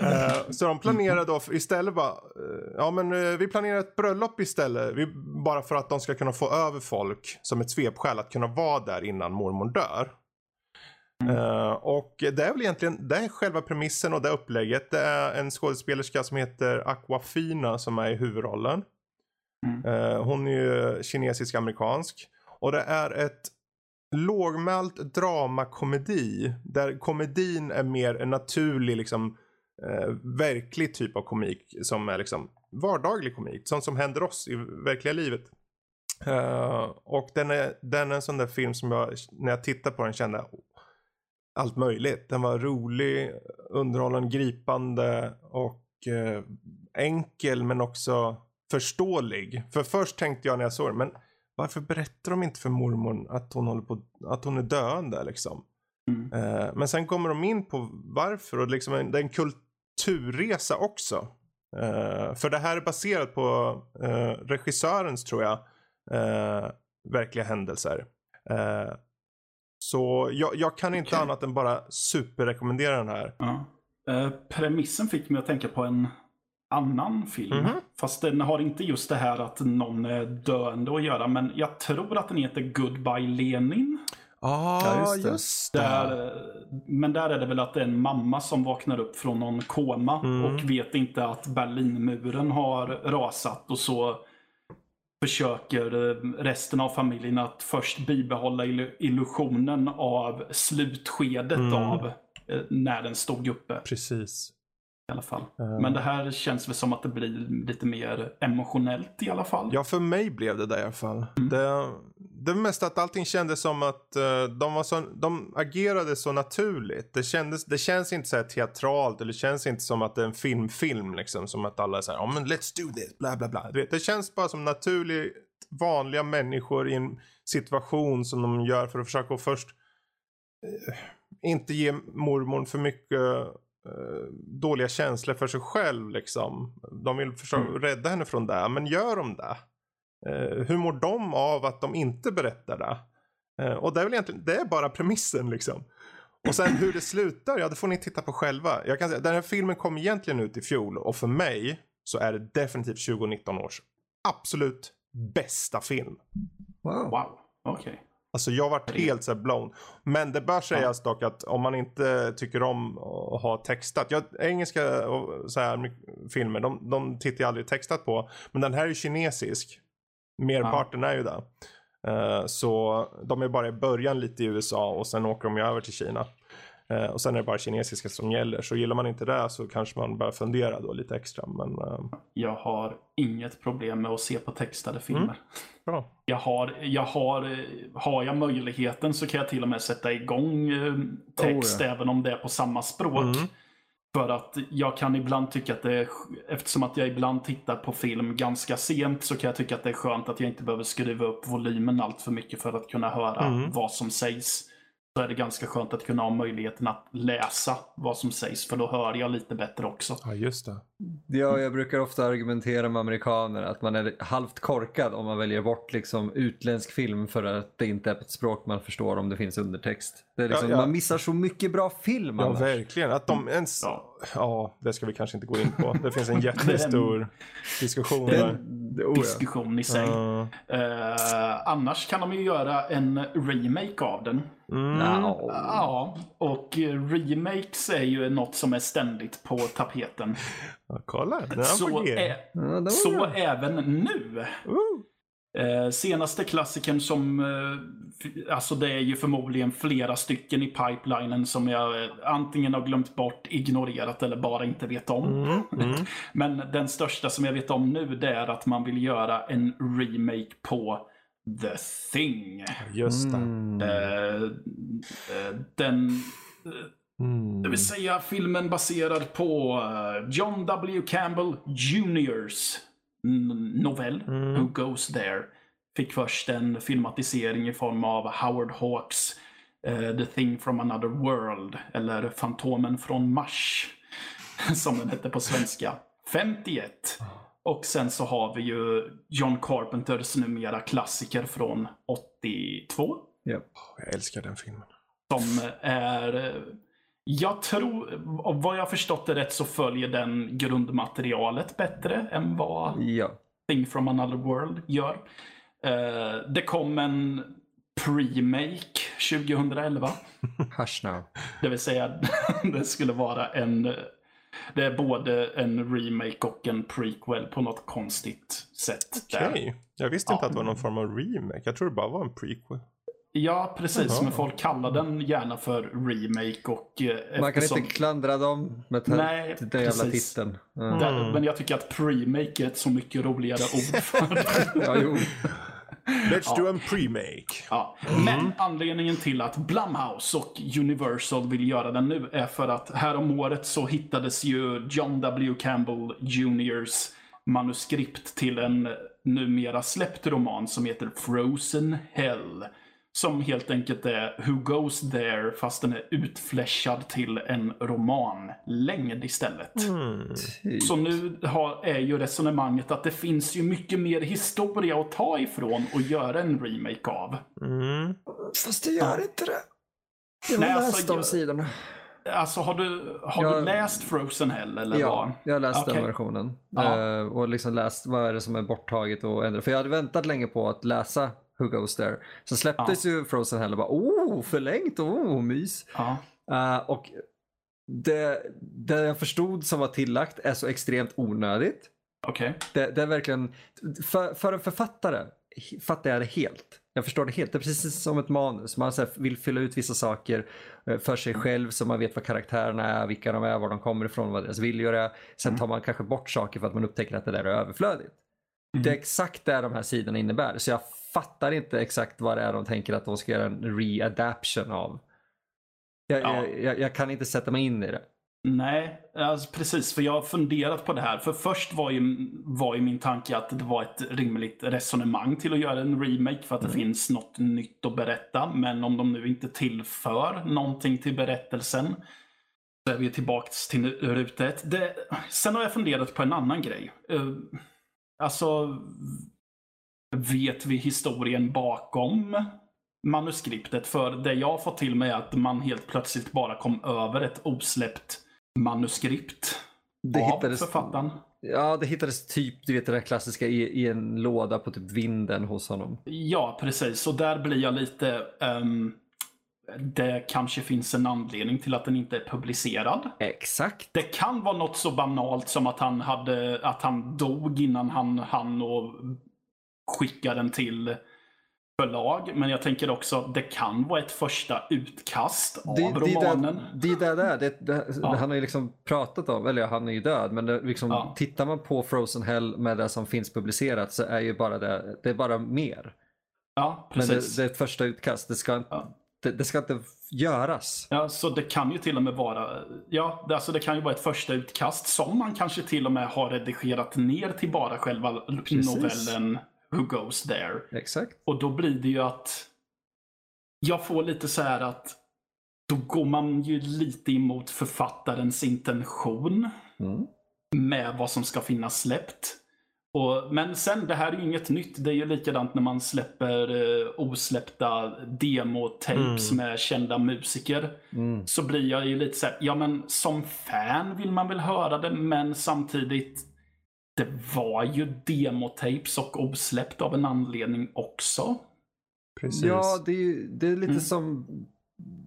Eh, så de planerar då istället bara, eh, ja men eh, vi planerar ett bröllop istället. Vi, bara för att de ska kunna få över folk som ett svepskäl att kunna vara där innan mormor dör. Eh, och det är väl egentligen, det är själva premissen och det upplägget. Det är en skådespelerska som heter Aquafina som är i huvudrollen. Mm. Eh, hon är ju kinesisk-amerikansk. Och det är ett lågmält dramakomedi. Där komedin är mer en naturlig, liksom, eh, verklig typ av komik. Som är liksom vardaglig komik. Sånt som händer oss i verkliga livet. Eh, och den är, den är en sån där film som jag, när jag tittar på den kände allt möjligt. Den var rolig, underhållande, gripande och eh, enkel men också förståelig. För först tänkte jag när jag såg den, men varför berättar de inte för mormor att hon håller på, att hon är döende liksom? Mm. Eh, men sen kommer de in på varför och liksom en, det är en kulturresa också. Eh, för det här är baserat på eh, regissörens, tror jag, eh, verkliga händelser. Så jag, jag kan inte Okej. annat än bara superrekommendera den här. Ja. Eh, premissen fick mig att tänka på en annan film. Mhm. Fast den har inte just det här att någon är döende att göra. Men jag tror att den heter Goodbye Lenin. Ah, Ja, just just det. det. Där, eh, men där är det väl att det är en mamma som vaknar upp från någon koma Mm. och vet inte att Berlinmuren har rasat och så försöker eh, resten av familjen att först bibehålla illu- illusionen av slutskedet Mm. av eh, när den stod uppe Precis. i alla fall. Eh. Men det här känns väl som att det blir lite mer emotionellt i alla fall. Ja, för mig blev det där i alla fall. Mm. Det, det mesta att allting kändes som att eh, de, var så, de agerade så naturligt. Det, kändes, det känns inte så här teatralt eller det känns inte som att det är en filmfilm liksom. Som att alla är så här, ja men let's do this, bla bla bla. Du vet, det känns bara som naturligt vanliga människor i en situation som de gör för att försöka att först eh, inte ge mormor för mycket eh, dåliga känslor för sig själv liksom. De vill försöka Mm. rädda henne från det, men gör de det? Eh, hur mår de av att de inte berättar det? Eh, och det är väl egentligen, det är bara premissen liksom. Och sen hur det slutar, ja det får ni titta på själva. Jag kan säga, den här filmen kom egentligen ut i fjol och för mig så är det definitivt 2019 års absolut bästa film. Wow. Wow, okej. Alltså jag varit helt så blown. Men det bör sägas dock att om man inte tycker om att ha textat. Jag, engelska och så här, filmer, de, de tittar jag aldrig textat på. Men den här är kinesisk. Merparten är ju det. Eh, så de är bara i början lite i USA och sen åker de ju över till Kina. Eh, och sen är det bara kinesiska som gäller. Så gillar man inte det så kanske man bör fundera då lite extra. Men eh, Jag har inget problem med att se på textade filmer. Mm. bra. Jag har, jag har, har jag möjligheten så kan jag till och med sätta igång text Oh, ja. även om det är på samma språk. Mm. För att jag kan ibland tycka att det är, eftersom att jag ibland tittar på film ganska sent så kan jag tycka att det är skönt att jag inte behöver skruva upp volymen allt för mycket för att kunna höra Mm. vad som sägs. Så är det ganska skönt att kunna ha möjligheten att läsa vad som sägs för då hör jag lite bättre också. Ja just det. Ja, jag brukar ofta argumentera med amerikaner att man är halvt korkad om man väljer bort liksom utländsk film för att det inte är ett språk man förstår om det finns undertext. Det är liksom, Ja, ja. Man missar så mycket bra film Ja annars. verkligen. Att de ens... Ja. Ja, det ska vi kanske inte gå in på. Det finns en jättestor diskussion där. Oh. Diskussion i sig. Ja. Eh, annars kan de ju göra en remake av den. Mm. Ja. Ja, och remakes är ju något som är ständigt på tapeten. Ja, kolla, den Så, ä- Ja, så bra. även nu. Ooh. Eh, senaste klassikern som, eh, alltså det är ju förmodligen flera stycken i pipelinen som jag eh, antingen har glömt bort, ignorerat eller bara inte vet om. Mm, mm. Men den största som jag vet om nu det är att man vill göra en remake på The Thing. Just det. Mm. Eh, eh, den, Mm. det vill säga filmen baserad på eh, John W. Campbell n- novell Mm. Who Goes There. Fick först en filmatisering i form av Howard Hawks eh, The Thing from Another World, eller Fantomen från Mars, som den hette på svenska. 51. Och sen så har vi ju John Carpenters numera klassiker från 82. Jag älskar den filmen. Som är... Jag tror, vad jag förstått det rätt så följer den grundmaterialet bättre än vad Ja. Thing from Another World gör. Eh, det kom en pre-make 2011. Hush now. Det vill säga, det skulle vara en... Det är både en remake och en prequel på något konstigt sätt. Okej. Jag visste inte Ja. att det var någon form av remake. Jag tror det bara var en prequel. Ja, precis. Jaha. Men folk kallar den gärna för remake och eh, Man kan eftersom... inte klandra dem med Nej, den jävla precis. titeln. Ja. Där- Men jag tycker att pre-make är ett så mycket roligare ord för det. Ja, jo. Let's do en premake. Ja. Men anledningen till att Blumhouse och Universal vill göra den nu är för att härom året så hittades ju John W. Campbell Jr.'s manuskript till en numera släppt roman som heter Frozen Hell. Som helt enkelt är Who Goes There fast den är utfläschad till en romanlängd istället. Mm. Så nu har, är ju resonemanget att det finns ju mycket mer historia att ta ifrån och göra en remake av. Mm. Fast det gör inte det. Jag har Nej, läst alltså, de sidorna. Alltså har du, har Jag- du läst Frozen Hell eller vad? Ja, jag har läst Okej. den versionen. Ja. Eh, och liksom läst vad är det som är borttaget och ändrat. För jag hade väntat länge på att läsa Who Goes There. Så släpptes ju Frozen Hell och bara oh, förlängt, oh, mys. Ja. Eh, och det, det jag förstod som var tillagt är så extremt onödigt. Okej. Det, det är verkligen, för, för en författare fattar jag det helt. Jag förstår det helt. Det är precis som ett manus. Man så vill fylla ut vissa saker eh, för sig själv så man vet vad karaktärerna är, vilka de är, var de kommer ifrån, vad deras viljor är. Sen tar man kanske bort saker för att man upptäcker att det där är överflödigt. Det är exakt det de här sidorna innebär. Så jag fattar inte exakt vad det är de tänker att de ska göra en readaption av. Jag, Ja. jag, jag, kan inte sätta mig in i det. Nej, alltså precis. För jag har funderat på det här. För först var ju, var ju min tanke att det var ett rimligt resonemang till att göra en remake för att det finns något nytt att berätta. Men om de nu inte tillför någonting till berättelsen så är vi tillbaka till ruta ett. Det, sen har jag funderat på en annan grej. Uh, alltså, vet vi historien bakom manuskriptet? För det jag har fått till mig är att man helt plötsligt bara kom över ett osläppt manuskript Det av hittades, författaren. Ja, det hittades typ, du vet det där klassiska i, i en låda på typ vinden hos honom. Ja, precis. Och där blir jag lite... ehm, det kanske finns en anledning till att den inte är publicerad. Exakt. Det kan vara något så banalt som att han, hade, att han dog innan han hann och skicka den till förlag. Men jag tänker också, det kan vara ett första utkast av Det, det, romanen. det, det är det, det, det, Ja. Han har ju liksom pratat om, eller han är ju död, men det, liksom, Ja. tittar man på Frozen Hell med det som finns publicerat så är ju bara det, det är bara mer. Ja, Men precis. det, det är ett första utkast, det ska, inte- Ja. det, det ska inte göras. Ja, så det kan ju till och med vara, ja, det- alltså det kan ju vara ett första utkast som man kanske till och med har redigerat ner till bara själva Precis. novellen Who Goes There. Exakt. Och då blir det ju att jag får lite så här att då går man ju lite emot författarens intention Mm. med vad som ska finnas släppt. Och, men sen, det här är ju inget nytt. Det är ju likadant när man släpper eh, osläppta demotapes med kända musiker. Mm. Så blir jag ju lite så här, ja men som fan vill man väl höra det, men samtidigt det var ju demotapes och osläppt av en anledning också. Precis. Ja, det är, ju- det är lite Mm. som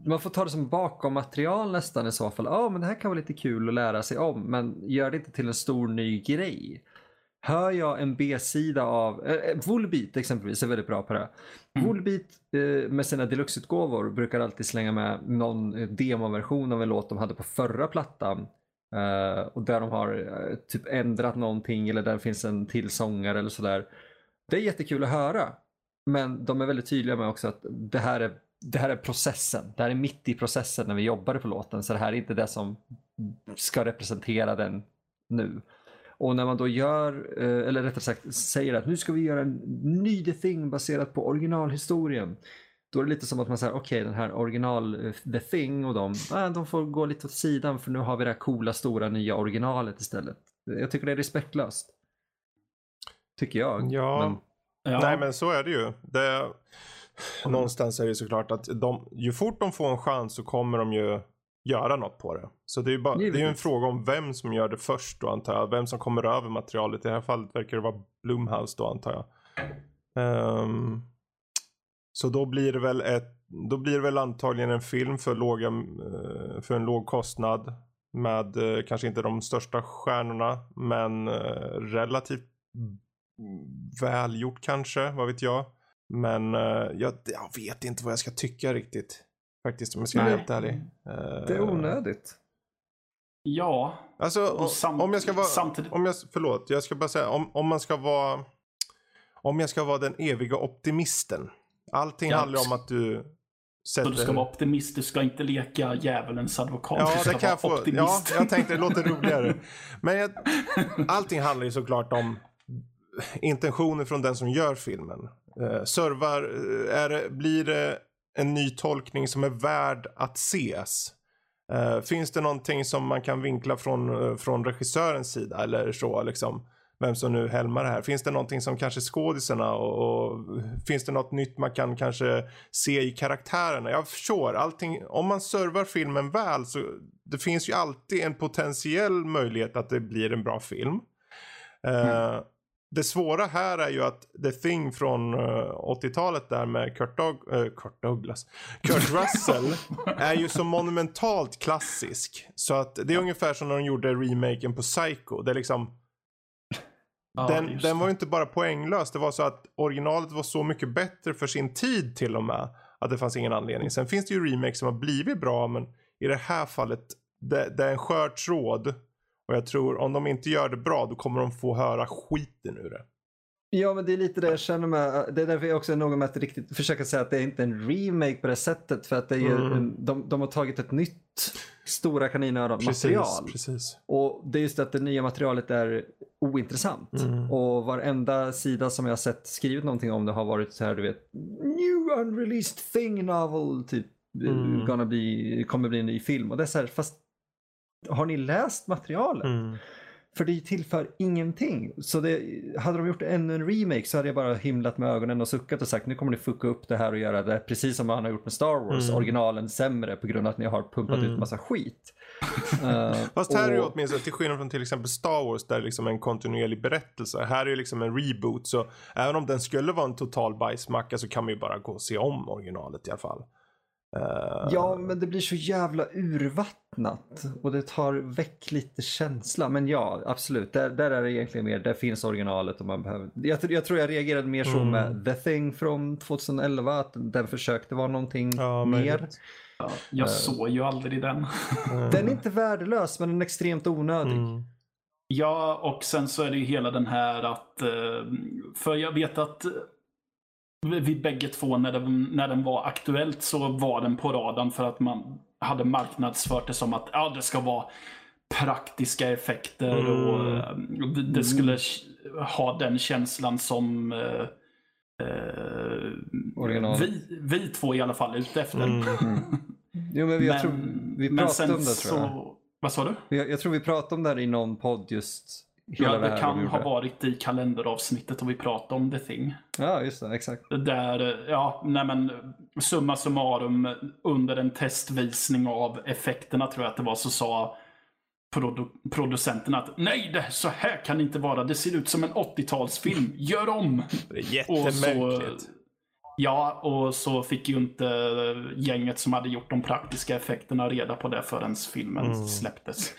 man får ta det som bakom material nästan i så fall. Ja, men det här kan vara lite kul att lära sig om, men gör det inte till en stor ny grej. Hör jag en B-sida av, äh, Volbeat exempelvis är väldigt bra på det. Mm. Volbeat eh, med sina deluxe-utgåvor brukar alltid slänga med någon eh, demoversion av en låt de hade på förra plattan. Eh, och där de har eh, typ ändrat någonting eller där finns en till sångare eller sådär. Det är jättekul att höra. Men de är väldigt tydliga med också att det här är, det här är processen. Det här är mitt i processen när vi jobbade på låten. Så det här är inte det som ska representera den nu. Och när man då gör, eh, eller rättare sagt säger att nu ska vi göra en ny The Thing baserat på originalhistorien. Då är det lite som att man säger, okej okay, den här original eh, The Thing och de, ah, de får gå lite åt sidan för nu har vi det här coola stora nya originalet istället. Jag tycker det är respektlöst. Tycker jag. Ja. Men... ja. Nej men så är det ju. Det... Någonstans är det såklart att de, ju fort de får en chans så kommer de ju göra något på det. Så det är ju bara, det är en fråga om vem som gör det först då antar jag. Vem som kommer över materialet. I det här fallet verkar det vara Blumhouse då antar jag. Um, så då blir det väl ett, då blir det väl antagligen en film för, låga, uh, för en låg kostnad. Med uh, kanske inte de största stjärnorna men uh, relativt välgjort kanske, vad vet jag. Men jag, jag vet inte vad jag ska tycka riktigt. Faktiskt om jag ska vara helt ärlig. Det är onödigt. Ja. Alltså om, om jag ska vara, samtidigt... om jag, förlåt, jag ska bara säga om, om man ska vara, om jag ska vara den eviga optimisten. Allting ja. handlar om att du sätter... Så du ska vara optimist, du ska inte leka djävulens advokat. Ja, du ska det kan jag få. Optimist. Ja, jag tänkte det låter roligare. Men jag, allting handlar ju såklart om intentioner från den som gör filmen. Uh, servar, uh, är det, blir det en ny tolkning som är värd att ses? Uh, finns det någonting som man kan vinkla från, uh, från regissörens sida eller så liksom? Vem som nu helmar det här. Finns det någonting som kanske skådisarna och, och, finns det något nytt man kan kanske se i karaktärerna? Jag förstår allting. Om man servar filmen väl så det finns ju alltid en potentiell möjlighet att det blir en bra film. Uh, mm det svåra här är ju att The Thing från uh, eh, 80-talet där med Kurt, Doug uh, Kurt Douglas, Kurt Russell är ju så monumentalt klassisk. Så att det är ungefär som när de gjorde remaken på Psycho. Det är liksom Ja, den, den var ju inte bara poänglös. Det var så att originalet var så mycket bättre för sin tid till och med. Att det fanns ingen anledning. Sen finns det ju remakes som har blivit bra men i det här fallet det, det är en skör tråd och jag tror om de inte gör det bra då kommer de få höra skiten ur det. Ja, men det är lite det jag känner med. Det är därför jag också är noga med att riktigt försöka säga att det är inte en remake på det sättet. För att det är mm. de, de har tagit ett nytt stora kaninöron-material. Precis. Och det är just att det nya materialet är ointressant. Mm. Och varenda sida som jag har sett skrivit någonting om det har varit så här, du vet, new unreleased thing novel, typ, mm. gonna bli, kommer bli en ny film. Och det är så här, fast har ni läst materialet? Mm. För det tillför ingenting. Så det, hade de gjort ännu en remake så hade jag bara himlat med ögonen och suckat och sagt nu kommer ni fucka upp det här och göra det precis som han har gjort med Star Wars, mm. originalen sämre på grund av att ni har pumpat mm. ut massa skit. uh, Fast här och... är det åtminstone till skillnad från till exempel Star Wars där det är liksom en kontinuerlig berättelse. Här är det liksom en reboot så även om den skulle vara en total bajsmacka så kan man ju bara gå och se om originalet i alla fall. Uh... Ja, men det blir så jävla urvattnat och det tar väck lite känsla. Men ja, absolut, där, där är det egentligen mer, där finns originalet och man behöver. Jag, jag tror jag reagerade mer så mm. med The Thing från 2011, att den försökte vara någonting ja, mer. Ja, jag uh... såg ju aldrig den. den är inte värdelös, men den är extremt onödig. Mm. Ja, och sen så är det ju hela den här att, eh, för jag vet att vi bägge två när den, när den var aktuellt så var den på radarn för att man hade marknadsfört det som att ja, det ska vara praktiska effekter mm. och eh, det skulle ha den känslan som eh, eh vi, vi två i alla fall är ute efter. Mm. jo, men, jag men, tror vi pratade om det tror jag. Så, vad sa du? Jag, jag tror vi pratade om det här i någon podd just ja, det, det kan ha varit i kalenderavsnittet och vi pratade om The Thing. Ja, just det. Exakt. Där, ja, nej men summa summarum under en testvisning av effekterna tror jag att det var så sa produ producenten att nej, det, så här kan det inte vara. Det ser ut som en 80-talsfilm. Gör om! Det är jättemärkligt. Ja, och så fick ju inte gänget som hade gjort de praktiska effekterna reda på det förrän filmen mm. släpptes.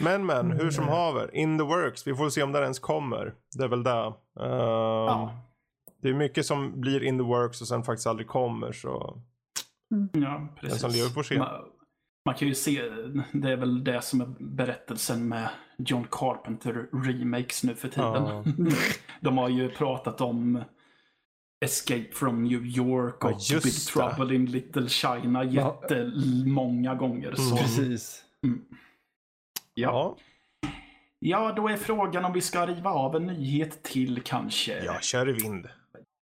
Men men, hur som mm. haver. In the works. Vi får se om det ens kommer. Det är väl det. Um, ja. Det är mycket som blir in the works och sen faktiskt aldrig kommer. Så... Mm. Ja, precis. Den som lever får se. Man, man, kan ju se, det är väl det som är berättelsen med John Carpenter remakes nu för tiden. Ja. De har ju pratat om Escape from New York Ja, och just Big. Trouble in Little China Ja. jättemånga gånger. Så, Mm. Precis. Ja. ja, då är frågan om vi ska riva av en nyhet till kanske. Ja, kör i vind.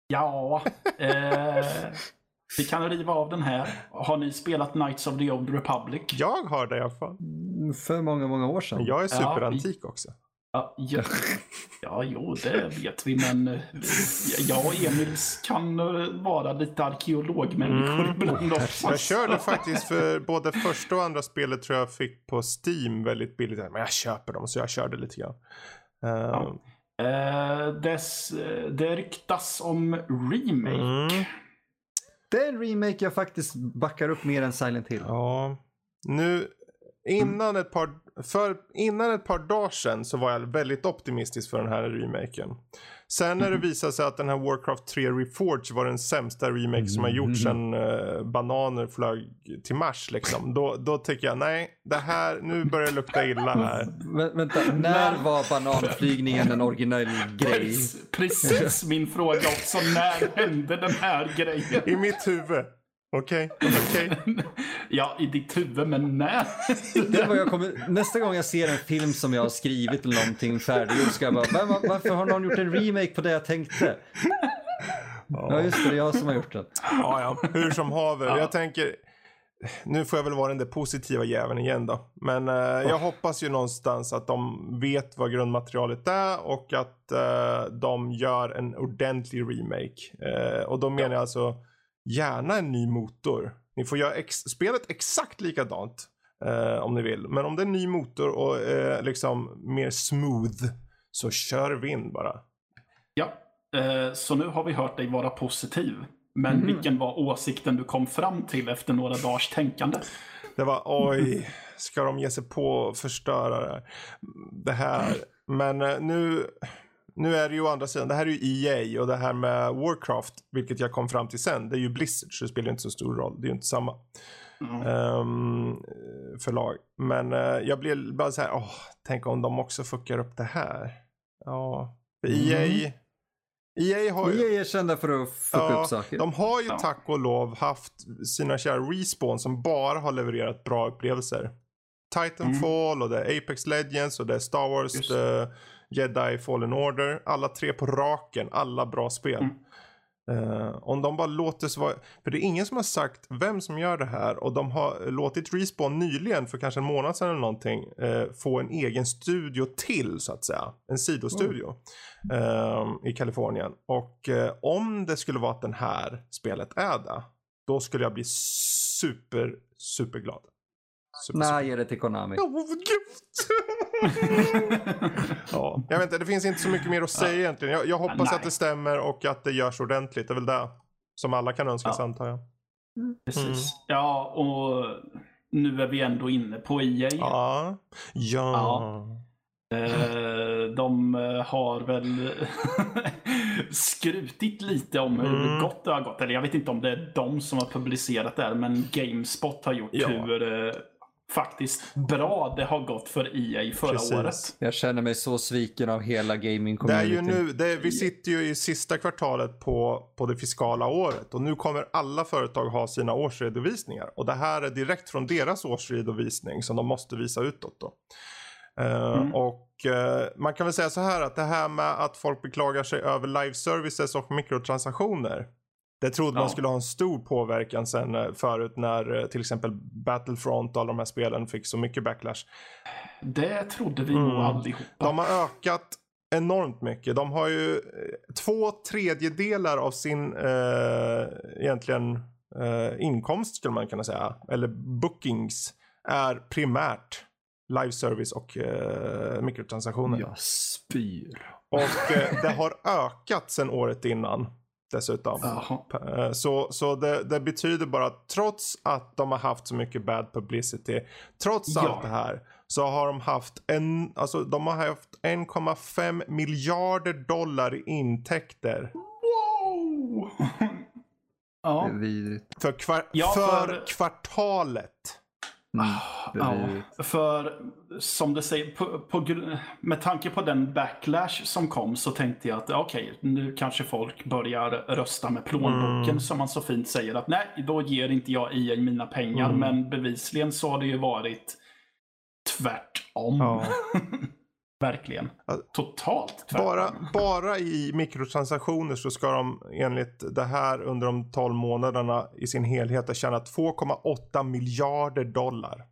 Ja, eh, vi kan riva av den här. Har ni spelat Knights of the Old Republic? Jag har det i alla fall. Mm, För många, många år sedan. Jag är Ja, superantik också. Ja, ja, ja, jo, det vet vi, men eh, jag och Emil kan eh, vara lite arkeologmänniskor Mm. ibland också. Jag körde faktiskt för både första och andra spelet tror jag fick på Steam väldigt billigt. Men jag köper dem så jag körde lite grann. Ja. Eh, dess, det ryktas om remake. mm, Det är en remake jag faktiskt backar upp mer än Silent Hill. ja. Nu innan ett par för innan ett par dagar sedan så var jag väldigt optimistisk för den här remaken. Sen när det visade sig att den här Warcraft 3 Reforged var den sämsta remake som har gjorts sedan eh, bananer flög till Mars liksom. Då, då tycker jag nej, det här, nu börjar det lukta illa här. Vä vänta, när var bananflygningen en originell grej? Precis, precis min fråga också. När hände den här grejen? I mitt huvud. Okej, okej. Ja, i ditt huvud, men när? Det vad jag kommer, nästa gång jag ser en film som jag har skrivit eller någonting färdiggjort ska jag bara, "Va- va- varför har någon gjort en remake på det jag tänkte? Ja just det, det är jag som har gjort den. Ja, ja. Hur som haver. Jag tänker, nu får jag väl vara den där positiva jäveln igen då. Men eh, jag hoppas ju någonstans att de vet vad grundmaterialet är och att eh, de gör en ordentlig remake. Eh, och då menar jag alltså gärna en ny motor. Ni får göra ex- spelet exakt likadant eh, om ni vill. Men om det är en ny motor och eh, liksom mer smooth så kör vi in bara. Ja, eh, så nu har vi hört dig vara positiv. Men Mhm. vilken var åsikten du kom fram till efter några dagars tänkande? Det var oj, ska de ge sig på och förstöra det här? Det här. Men eh, nu, nu är det ju å andra sidan, det här är ju EA och det här med Warcraft, vilket jag kom fram till sen, det är ju Blizzard så det spelar inte så stor roll. Det är ju inte samma ehm, förlag. Men eh, jag blir bara så här, åh, tänk om de också fuckar upp det här. Ja, för EA, EA har ju... Vi är kända för att fucka upp saker. De har ju Ja. tack och lov haft sina kära Respawn som bara har levererat bra upplevelser. Titanfall och det är Apex Legends och det är Star Wars, det Jedi Fallen Order. Alla tre på raken, alla bra spel. Mm. Eh, om de bara låter så vara, för det är ingen som har sagt vem som gör det här och de har låtit Respawn nyligen för kanske en månad sedan eller någonting eh, få en egen studio till så att säga. En sidostudio eh, i Kalifornien. Och om det skulle vara att den här spelet är det, då skulle jag bli super, superglad. Super, super. Nej, ge det till Konami. Ja, gud. ja, jag vet inte, det finns inte så mycket mer att säga egentligen. Jag, jag hoppas Nej. att det stämmer och att det görs ordentligt. Det är väl det som alla kan önska sig Ja. antar jag. Precis. Mm. Ja, och nu är vi ändå inne på EA. Ja. Ja. Ja. Eh, de eh, har väl skrutit lite om hur Mm. gott det har gått. Eller jag vet inte om det är de som har publicerat det här, men Gamespot har gjort Ja. hur eh, faktiskt bra det har gått för EA förra Precis. året. Jag känner mig så sviken av hela gaming Det är ju community. nu, det, vi sitter ju i sista kvartalet på, på det fiskala året och nu kommer alla företag ha sina årsredovisningar och det här är direkt från deras årsredovisning som de måste visa utåt då. Eh, Mm. Och eh, man kan väl säga så här att det här med att folk beklagar sig över live services och mikrotransaktioner. Det trodde man Ja. skulle ha en stor påverkan sen eh, förut när eh, till exempel Battlefront och alla de här spelen fick så mycket backlash. Det trodde vi Mm. nog allihopa. De har ökat enormt mycket. De har ju eh, två tredjedelar av sin eh, egentligen eh, inkomst skulle man kunna säga. Eller bookings är primärt live service och eh, mikrotransaktioner. Jag spyr. Och eh, det har ökat sedan året innan dessutom. Eh, Så, så det, det betyder bara att trots att de har haft så mycket bad publicity, trots Ja. allt det här, så har de haft en, alltså de har haft 1,5 miljarder dollar i intäkter Wow! Det ja. är vidrigt. för, kvar, Ja, för, för- kvartalet. Mm. Ah, Ja, för som du säger, på, på, med tanke på den backlash som kom så tänkte jag att okej, nu kanske folk börjar rösta med plånboken Mm. som man så fint säger att nej, då ger inte jag EA mina pengar. Mm. Men bevisligen så har det ju varit tvärtom. Ja. Verkligen. Ja. Totalt tvärtom. Bara, bara i mikrotransaktioner så ska de enligt det här under de 12 månaderna i sin helhet ha tjänat 2,8 miljarder dollar.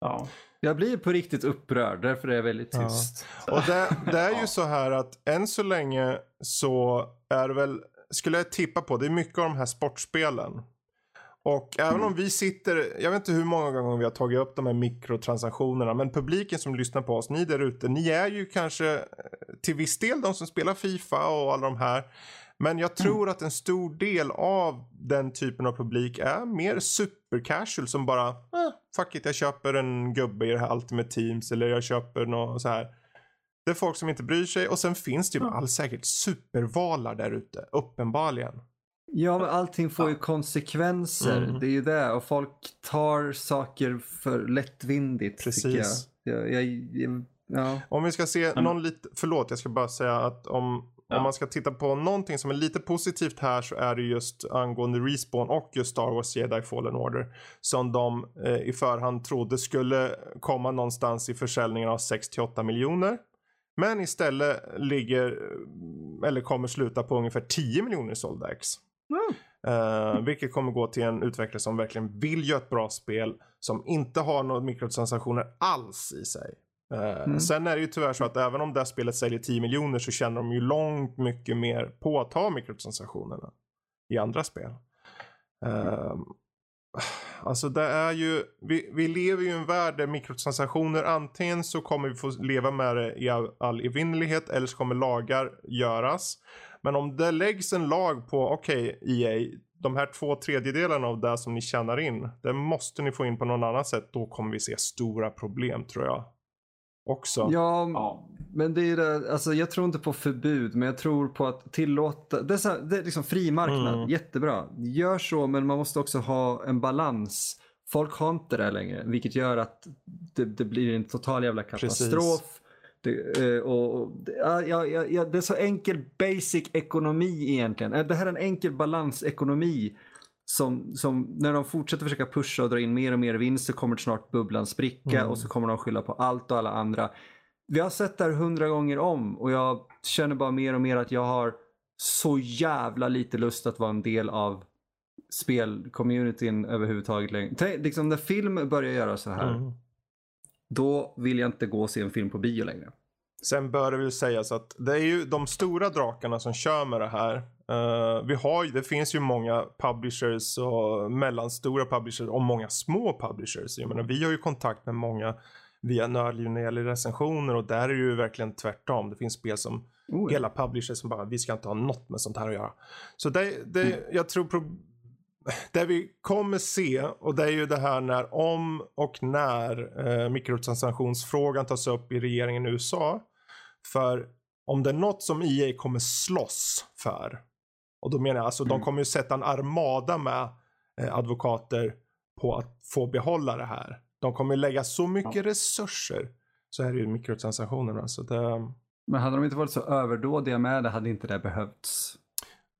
Ja. Jag blir på riktigt upprörd, därför är jag väldigt Ja. tyst. Och det, det är ju Ja. så här att än så länge så är det väl, skulle jag tippa på, det är mycket av de här sportspelen. Och även om vi sitter, jag vet inte hur många gånger vi har tagit upp de här mikrotransaktionerna, men publiken som lyssnar på oss, ni där ute, ni är ju kanske eh, till viss del de som spelar Fifa och alla de här. Men jag tror att en stor del av den typen av publik är mer super casual som bara, eh, fuck it, jag köper en gubbe i det här Ultimate Teams eller jag köper något så här. Det är folk som inte bryr sig och sen finns det ju med all säkert supervalar där ute, uppenbarligen. Ja, men allting får ju konsekvenser. Mm. Det är ju det. Och folk tar saker för lättvindigt. Precis. Tycker jag. Jag, jag, jag, ja. Om vi ska se någon lite, förlåt jag ska bara säga att om, Ja. om man ska titta på någonting som är lite positivt här så är det just angående Respawn och just Star Wars Jedi Fallen Order. Som de eh, i förhand trodde skulle komma någonstans i försäljningen av 6-8 miljoner. Men istället ligger, eh, eller kommer sluta på ungefär 10 miljoner sålda ex. Eh, vilket kommer gå till en utvecklare som verkligen vill göra ett bra spel. Som inte har några mikrotransaktioner alls i sig. Eh, Mm. Sen är det ju tyvärr så att även om det här spelet säljer 10 miljoner så tjänar de ju långt mycket mer på att ta mikrotransaktionerna i andra spel. Eh, alltså det är ju, vi, vi lever ju i en värld där mikrotransaktioner antingen så kommer vi få leva med det i all evinnerlighet eller så kommer lagar göras. Men om det läggs en lag på, okej EA, de här två tredjedelarna av det som ni tjänar in, det måste ni få in på något annat sätt. Då kommer vi se stora problem tror jag. Också. Ja, Ja. men det är det, alltså jag tror inte på förbud, men jag tror på att tillåta, det är, så, det är liksom fri marknad, Mm. jättebra. Gör så, men man måste också ha en balans. Folk har inte det längre, vilket gör att det, det blir en total jävla katastrof. Det, eh, och, ja, ja, ja, det är så enkel basic ekonomi egentligen. Eh, Det här är en enkel balansekonomi. Som, som när de fortsätter försöka pusha och dra in mer och mer vinst så kommer snart bubblan spricka Mm. och så kommer de skylla på allt och alla andra. Vi har sett det här hundra gånger om och jag känner bara mer och mer att jag har så jävla lite lust att vara en del av spelcommunityn överhuvudtaget längre. Tänk, liksom när film börjar göra så här, Mm. Då vill jag inte gå och se en film på bio längre. Sen bör det väl sägas att det är ju de stora drakarna som kör med det här. Eh, vi har ju, det finns ju många publishers och mellanstora publishers och många små publishers. Jag menar, vi har ju kontakt med många via Nördliv när det gäller recensioner och där är det ju verkligen tvärtom. Det finns spel som Oh, ja. hela publishers som bara, vi ska inte ha något med sånt här att göra. Så det, det jag tror det vi kommer se och det är ju det här när om och när eh, mikrotransaktionsfrågan tas upp i regeringen i USA. För om det är något som EA kommer slåss för. Och då menar jag alltså de Mm. kommer ju sätta en armada med eh, advokater på att få behålla det här. De kommer lägga så mycket resurser. Så är det ju mikrotransaktionerna. Så det, Men hade de inte varit så överdådiga med det hade inte det behövts.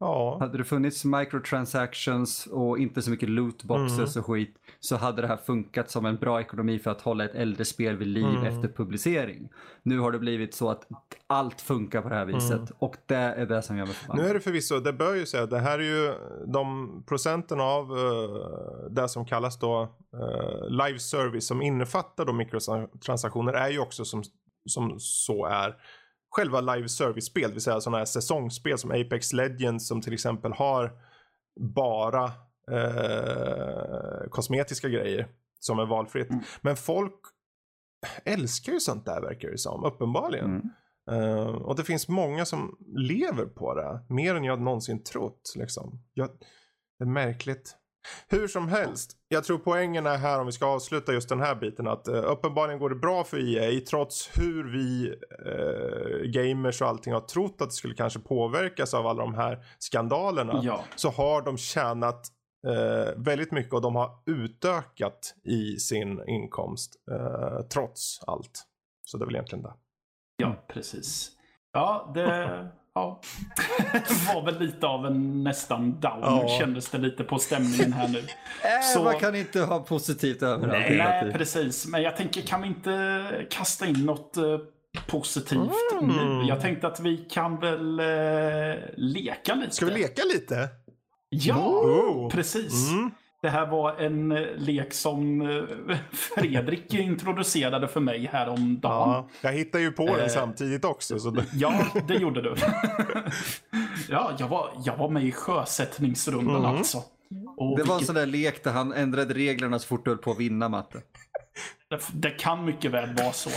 Ja. Hade det funnits microtransactions och inte så mycket lootboxes och skit så hade det här funkat som en bra ekonomi för att hålla ett äldre spel vid liv Mm. efter publicering. Nu har det blivit så att allt funkar på det här viset och det är det som gör mig Nu förbannad. är det förvisso, det bör ju säga, det här är ju de procenten av uh, det som kallas då eh, live service som innefattar då mikrotransaktioner är ju också som, som så är själva live service-spel, det vill säga sådana här säsongsspel som Apex Legends som till exempel har bara eh, kosmetiska grejer som är valfritt. Mm. Men folk älskar ju sånt där verkar det som, uppenbarligen. Mm. Eh, och det finns många som lever på det. Mer än jag någonsin trott. Liksom. Jag, det är märkligt. Hur som helst. Jag tror poängen är här om vi ska avsluta just den här biten. Att uh, uppenbarligen går det bra för EA. Trots hur vi uh, gamers och allting har trott att det skulle kanske påverkas av alla de här skandalerna. Ja. Så har de tjänat eh, väldigt mycket och de har utökat i sin inkomst eh, trots allt. Så det är väl egentligen det. Ja, precis. Ja, det ja. var väl lite av en nästan down Ja. kändes det lite på stämningen här nu. Äh, Så- Man kan inte ha positivt överallt Nej, nej, precis. Men jag tänker, kan vi inte kasta in något eh, positivt Mm. nu? Jag tänkte att vi kan väl eh, leka lite. Ska vi leka lite? Ja, Oh. precis. Mm. Det här var en eh, lek som eh, Fredrik introducerade för mig häromdagen. Ja, jag hittar ju på den Eh, samtidigt också. Så det... Ja, det gjorde du. ja, jag var, jag var med i sjösättningsrundan Mm. alltså. Och Det var en vilket- sån där lek där han ändrade reglerna så fort du höll på att vinna matte. det kan mycket väl vara så,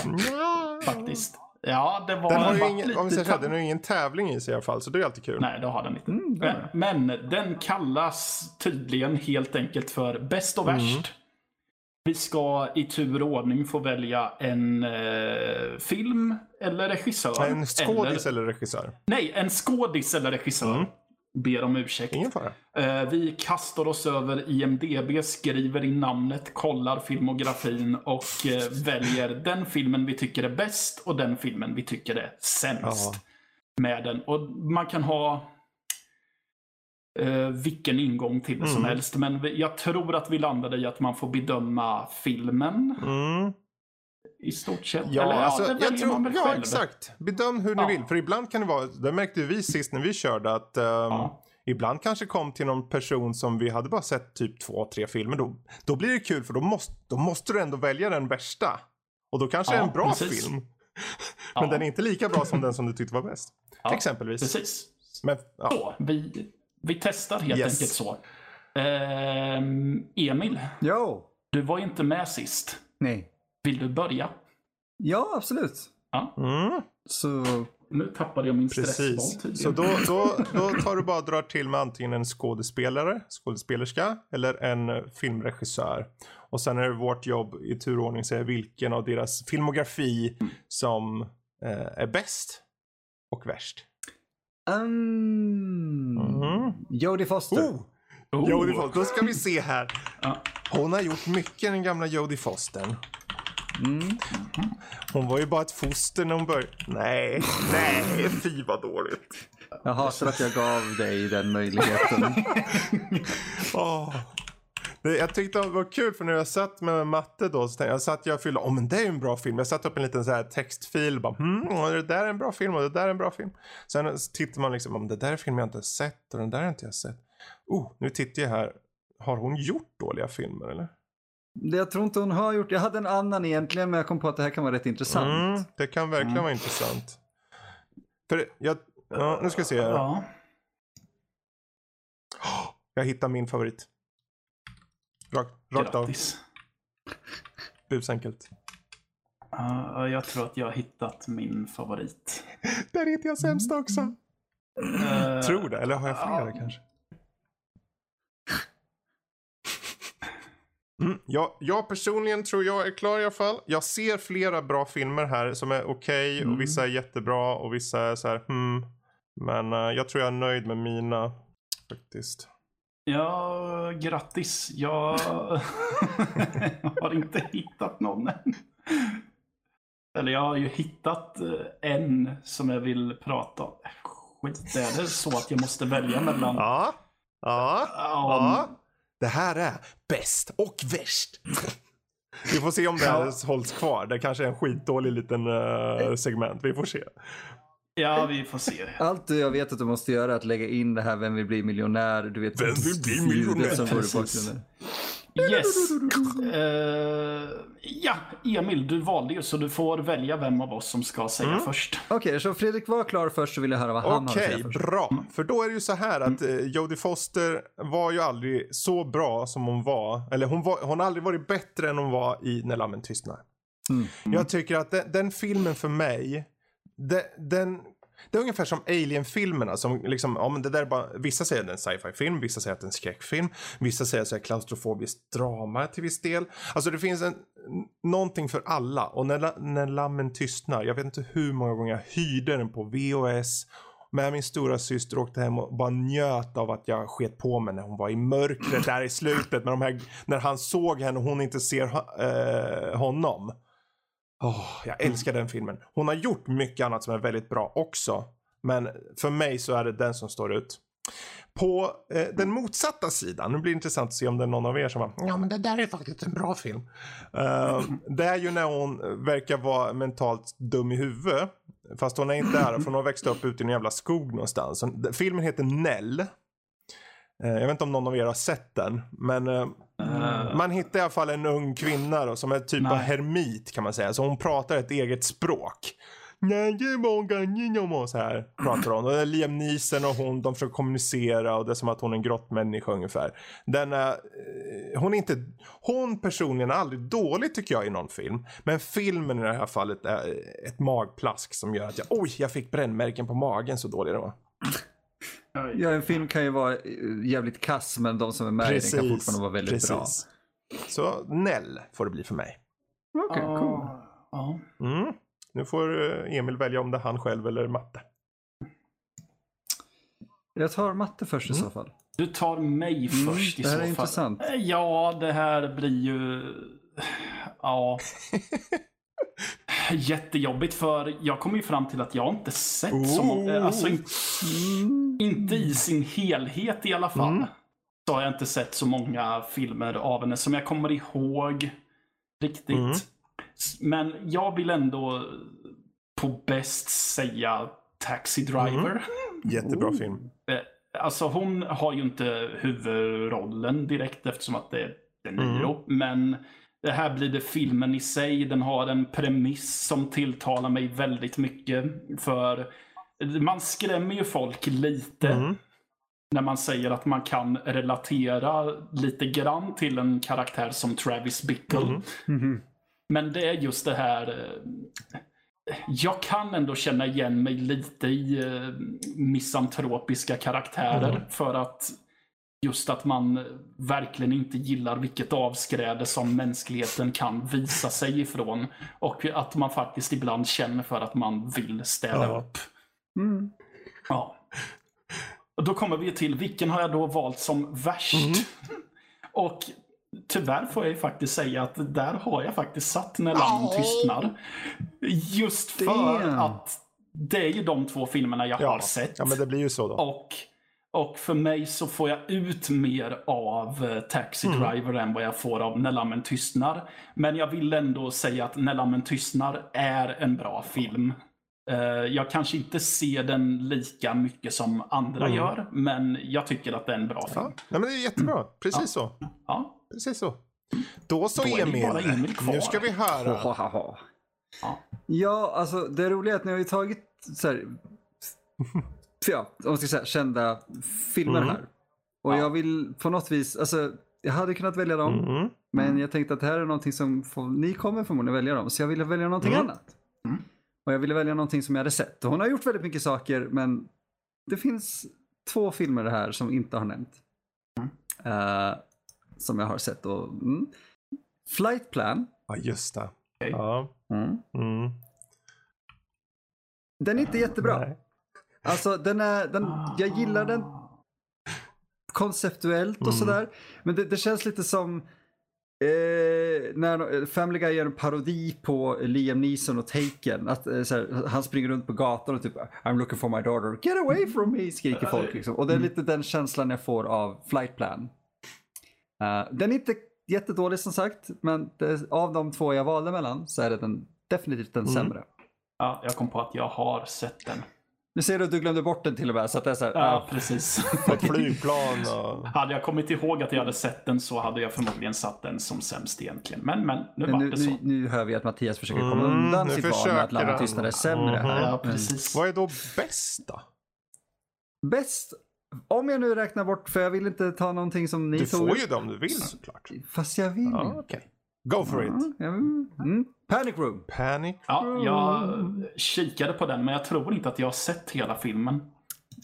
faktiskt. Ja, det var... Den har ju ingen, om vi säger så den har ju ingen tävling i sig i alla fall, så det är alltid kul. Nej, det har den inte. Mm, Men, men den kallas tydligen helt enkelt för bäst och värst. Mm. Vi ska i tur och ordning få välja en eh, film eller regissör. En skådis eller, eller regissör? Nej, en skådis eller regissör. Mm. Ber om ursäkt. Ingen fara. Eh, vi kastar oss över IMDB, skriver in namnet, kollar filmografin och eh, väljer den filmen vi tycker är bäst och den filmen vi tycker är sämst. Ja. Med den. Och man kan ha eh, vilken ingång till det som Mm. helst. Men jag tror att vi landade i att man får bedöma filmen Mm. I stort sett. Ja, Eller, alltså, det jag tror, ja själv. exakt. Bedöm hur ni Ja. vill. För ibland kan det vara, det märkte ju vi sist när vi körde att ehm, Ja. ibland kanske kom till någon person som vi hade bara sett typ två, tre filmer. Då, då blir det kul för då måste, då måste du ändå välja den värsta. Och då kanske det är Ja, en bra precis. film. Ja. Men den är inte lika bra som den som du tyckte var bäst. Ja, Exempelvis. Precis. Men, ja. Så, vi, vi testar helt Yes. enkelt så. Ehm, Emil, Jo! du var inte med sist. Nej. Vill du börja? Ja, absolut. Ja, Mm, Så nu tappade jag min stressboll. Så då, då, då tar du bara och drar till med antingen en skådespelare, skådespelerska eller en filmregissör. Och sen är det vårt jobb i turordning att säga vilken av deras filmografi som eh, är bäst och värst. Um, Mhm. Jodie Foster. Oh! Oh. Jodie Foster, då ska vi se här. Hon har gjort mycket den gamla Jodie Foster. Mm. Hon var ju bara ett foster när hon började. Nej, nej, fy vad dåligt. Jag hatar att jag gav dig den möjligheten. Det, jag tyckte det var kul för när jag satt med matte då så tänkte jag, jag satt jag och fyllde, åh men det är en bra film. Jag satte upp en liten så här textfil bara, och det där är en bra film och det där är en bra film. Sen tittar man liksom, om det där är film jag inte sett och den där har inte jag sett. Oh, nu tittar jag här. Har hon gjort dåliga filmer eller? Det jag tror inte hon har gjort. Jag hade en annan egentligen men jag kom på att det här kan vara rätt intressant. Mm, det kan verkligen Mm. vara intressant. För jag, ja, nu ska vi se här. Ja. Jag hittar min favorit. Rakt, rakt av, busenkelt. Ja, jag tror att jag har hittat min favorit. Där hittar jag sämsta också. Eh, Tror det, eller har jag flera ja. kanske? Mm, jag, jag personligen tror jag är klar i alla fall. Jag ser flera bra filmer här som är okej Mm. och vissa är jättebra och vissa är så här hmm. Men eh, jag tror jag är nöjd med mina faktiskt. Ja, grattis. Jag har inte hittat någon än. Eller jag har ju hittat eh, en som jag vill prata om. Skit, är det så att jag måste välja mellan... Ja, Ja, ja. Det här är bäst och värst. Vi får se om det här hålls kvar. Det kanske är en skitdålig liten eh, segment. Vi får se. ja, vi får se. Allt jag vet att du måste göra är att lägga in det här Vem vill bli miljonär? Du vet, Vem vill bli miljonär? som går i bakgrunden. Yes. Eh, ja, Emil, du valde ju så du får välja vem av oss som ska säga först. Okej, så Fredrik var klar först så vill jag höra vad han har att Okej, säga först. bra. För då är det ju så här att eh, Jodie Foster var ju aldrig så bra som hon var. Eller hon, var, hon har aldrig varit bättre än hon var i När lammen tystnar. Mm. Jag tycker att den, den filmen för mig, de, den, det är ungefär som Alien-filmerna. Som liksom, ja, men det där är bara, vissa säger att det är en sci-fi-film, vissa säger att det är en skräckfilm. Vissa säger att det är klaustrofobiskt drama till viss del. Alltså det finns en, någonting för alla. Och när, när lammen tystnar, jag vet inte hur många gånger jag hyrde den på VHS. med min stora syster åkte hem och bara njöt av att jag sket på mig när hon var i mörkret där i slutet. Med de här, när han såg henne och hon inte ser eh, honom. Oh, jag älskar den filmen. Hon har gjort mycket annat som är väldigt bra också. Men för mig så är det den som står ut. På eh, den motsatta sidan, nu blir det intressant att se om det är någon av er som bara ja men det där är faktiskt en bra film. Uh, det är ju när hon verkar vara mentalt dum i huvudet. Fast hon är inte där för hon har växt upp ute i en jävla skog någonstans. Filmen heter Nell. Uh, jag vet inte om någon av er har sett den. Men eh, uh, man hittar i alla fall en ung kvinna då, som är typ av hermit kan man säga. Så hon pratar ett eget språk. Så här pratar hon. Och Liam Neeson och hon, de försöker kommunicera och det är som att hon är en grottmänniska ungefär. Den är, hon är inte, hon personligen är aldrig dålig tycker jag i någon film. Men filmen i det här fallet är ett magplask som gör att jag, oj, jag fick brännmärken på magen så dålig den var. Ja, en film kan ju vara jävligt kass men de som är med precis, i den kan fortfarande vara väldigt precis. bra. Så Nell får det bli för mig. Okej, okay, cool. Ja. Mm. Nu får eh, Emil välja om det är han själv eller matte. Jag tar matte först i mm. så fall. Du tar mig mm, först i så fall. Det här är intressant. Eh, ja, det här blir ju... Ja. Jättejobbigt för jag kommer ju fram till att jag inte sett oh. så många, alltså in, inte i sin helhet i alla fall. Mm. Så har jag inte sett så många filmer av henne som jag kommer ihåg riktigt. Mm. Men jag vill ändå på bäst säga Taxi Driver. Mm. Jättebra oh. film. Eh, alltså hon har ju inte huvudrollen direkt eftersom att det är De Niro. Mm. Men det här blir det filmen i sig. Den har en premiss som tilltalar mig väldigt mycket. För man skrämmer ju folk lite. Mm. När man säger att man kan relatera lite grann till en karaktär som Travis Bickle. Mm. -hmm. Men det är just det här. Jag kan ändå känna igen mig lite i eh, misantropiska karaktärer. Mm. För att just att man verkligen inte gillar vilket avskräde som mänskligheten kan visa sig ifrån. Och att man faktiskt ibland känner för att man vill städa ja. upp. Mm. Ja. Och då kommer vi till, vilken har jag då valt som värst? Mm. Och Tyvärr får jag ju faktiskt säga att där har jag faktiskt satt när lammen oh. tystnar. Just för Damn. att det är ju de två filmerna jag ja. har sett. Ja, men det blir ju så då. Och, och för mig så får jag ut mer av eh, Taxi mm. Driver mm. än vad jag får av När lammen tystnar. Men jag vill ändå säga att När lammen tystnar är en bra film. Uh, jag kanske inte ser den lika mycket som andra mm. gör, men jag tycker att det är en bra film. Ja, men det är jättebra. Precis ja. så. Ja. Precis så. Då så Då Emil, Emil nu ska vi höra. Ja. ja, alltså det roliga är att ni har ju tagit så här, ja, om man ska säga kända filmer mm. här. Och ja. jag vill på något vis, alltså jag hade kunnat välja dem. Mm. Men jag tänkte att det här är någonting som får, ni kommer förmodligen välja dem. Så jag ville välja någonting mm. annat. Mm. Och jag ville välja någonting som jag hade sett. Och hon har gjort väldigt mycket saker men det finns två filmer här som inte har nämnt. Uh, som jag har sett. Och, mm. Flight Plan. Ja, just det. Okay. Ja. Mm. Mm. Den är inte jättebra. Nej. Alltså, den är, den, jag gillar den konceptuellt och mm. sådär. Men det, det, känns lite som eh, när Family Guy gör en parodi på Liam Neeson och Taken. Att, eh, såhär, han springer runt på gatan och typ I'm looking for my daughter, get away from me, skriker folk. Liksom. Och det är mm. lite den känslan jag får av Flight Plan. Uh, den är inte jättedålig som sagt, men det, av de två jag valde mellan så är det den, definitivt den mm. sämre. Ja, jag kom på att jag har sett den. Nu ser du att du glömde bort den till och med. Så att det är så här, ja, ja, precis. På ett flygplan och... Hade jag kommit ihåg att jag hade sett den så hade jag förmodligen satt den som sämst egentligen. Men, men nu var det så. Nu, nu hör vi att Mattias försöker komma mm, undan sitt val med att Lammet tystnad är sämre mm. här. Ja, precis. Vad är då bäst då? Bäst om jag nu räknar bort, för jag vill inte ta någonting som ni du tog. Du får ju det om du vill såklart. Fast jag vill ja, okay. Go for it. Mm. Panic Room. Panic Room. Ja, jag kikade på den men jag tror inte att jag har sett hela filmen.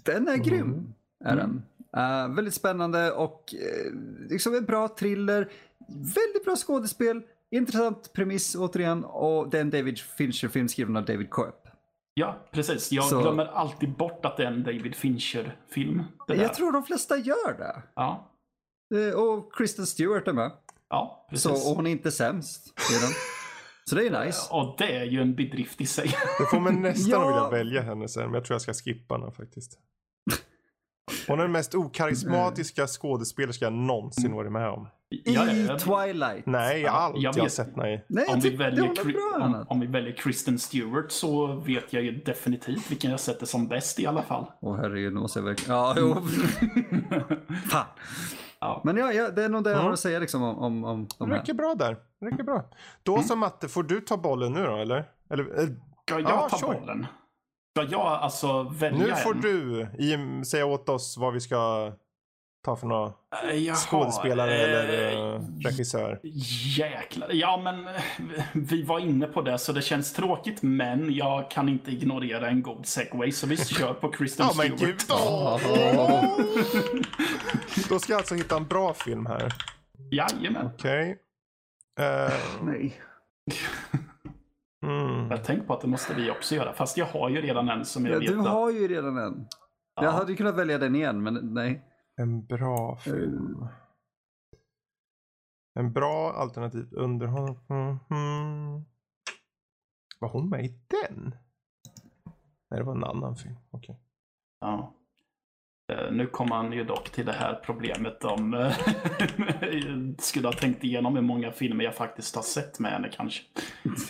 Den är grym. Mm. Är den. Uh, väldigt spännande och uh, liksom en bra thriller. Väldigt bra skådespel. Intressant premiss återigen och den David Fincher-film skriven av David Coep. Ja, precis. Jag Så- glömmer alltid bort att det är en David Fincher-film. det. Jag tror de flesta gör det. Ja, Eh, Och Kristen Stewart är med. Ja precis. Så, och hon är inte sämst i den. Så det är nice. Och det är ju en bedrift i sig. Det får mig nästan Ja. vilja välja henne sen, men jag tror jag ska skippa henne faktiskt. Hon är den mest okarismatiska skådespelerska jag någonsin varit med om. I Ja, ja, Twilight. Nej, Ja, allt jag jag, har vet. sett nej. Nej, om, vi väljer, i om, om vi väljer Kristen Stewart så vet jag ju definitivt vilken jag sätter som bäst i alla fall. Åh herregud, nu måste jag verkligen... Ja, jo. Fan. Ja. Men ja, ja, det är nog det jag Mm. har att säga liksom om, om, om de Det här. räcker bra där. Det räcker bra. Då så Matte, får du ta bollen nu då eller? eller eh, Ska jag Ja, ta sure. bollen? Ska jag alltså välja nu får en? du i, säga åt oss vad vi ska ta för några Eh, jaha, skådespelare eh, eller uh, regissör. Jäklar. Ja, men eh, vi var inne på det så det känns tråkigt, men jag kan inte ignorera en god segway så vi kör på Kristen Ja men Stewart. gud. Åh! Då ska jag alltså hitta en bra film här. Jajamän. Okej. Eh, Nej. mm. Jag tänkte på att det måste vi också göra, fast jag har ju redan en som jag Ja, vet du har ju redan en. Ja. Jag hade ju kunnat välja den igen, men nej. En bra film. En bra alternativ underhållning. Mm, mm. Var hon med i den? Nej, det var en annan film. Okej. Ja. Eh, Nu kommer han ju dock till det här problemet om eh, skulle ha tänkt igenom hur många filmer jag faktiskt har sett med henne kanske.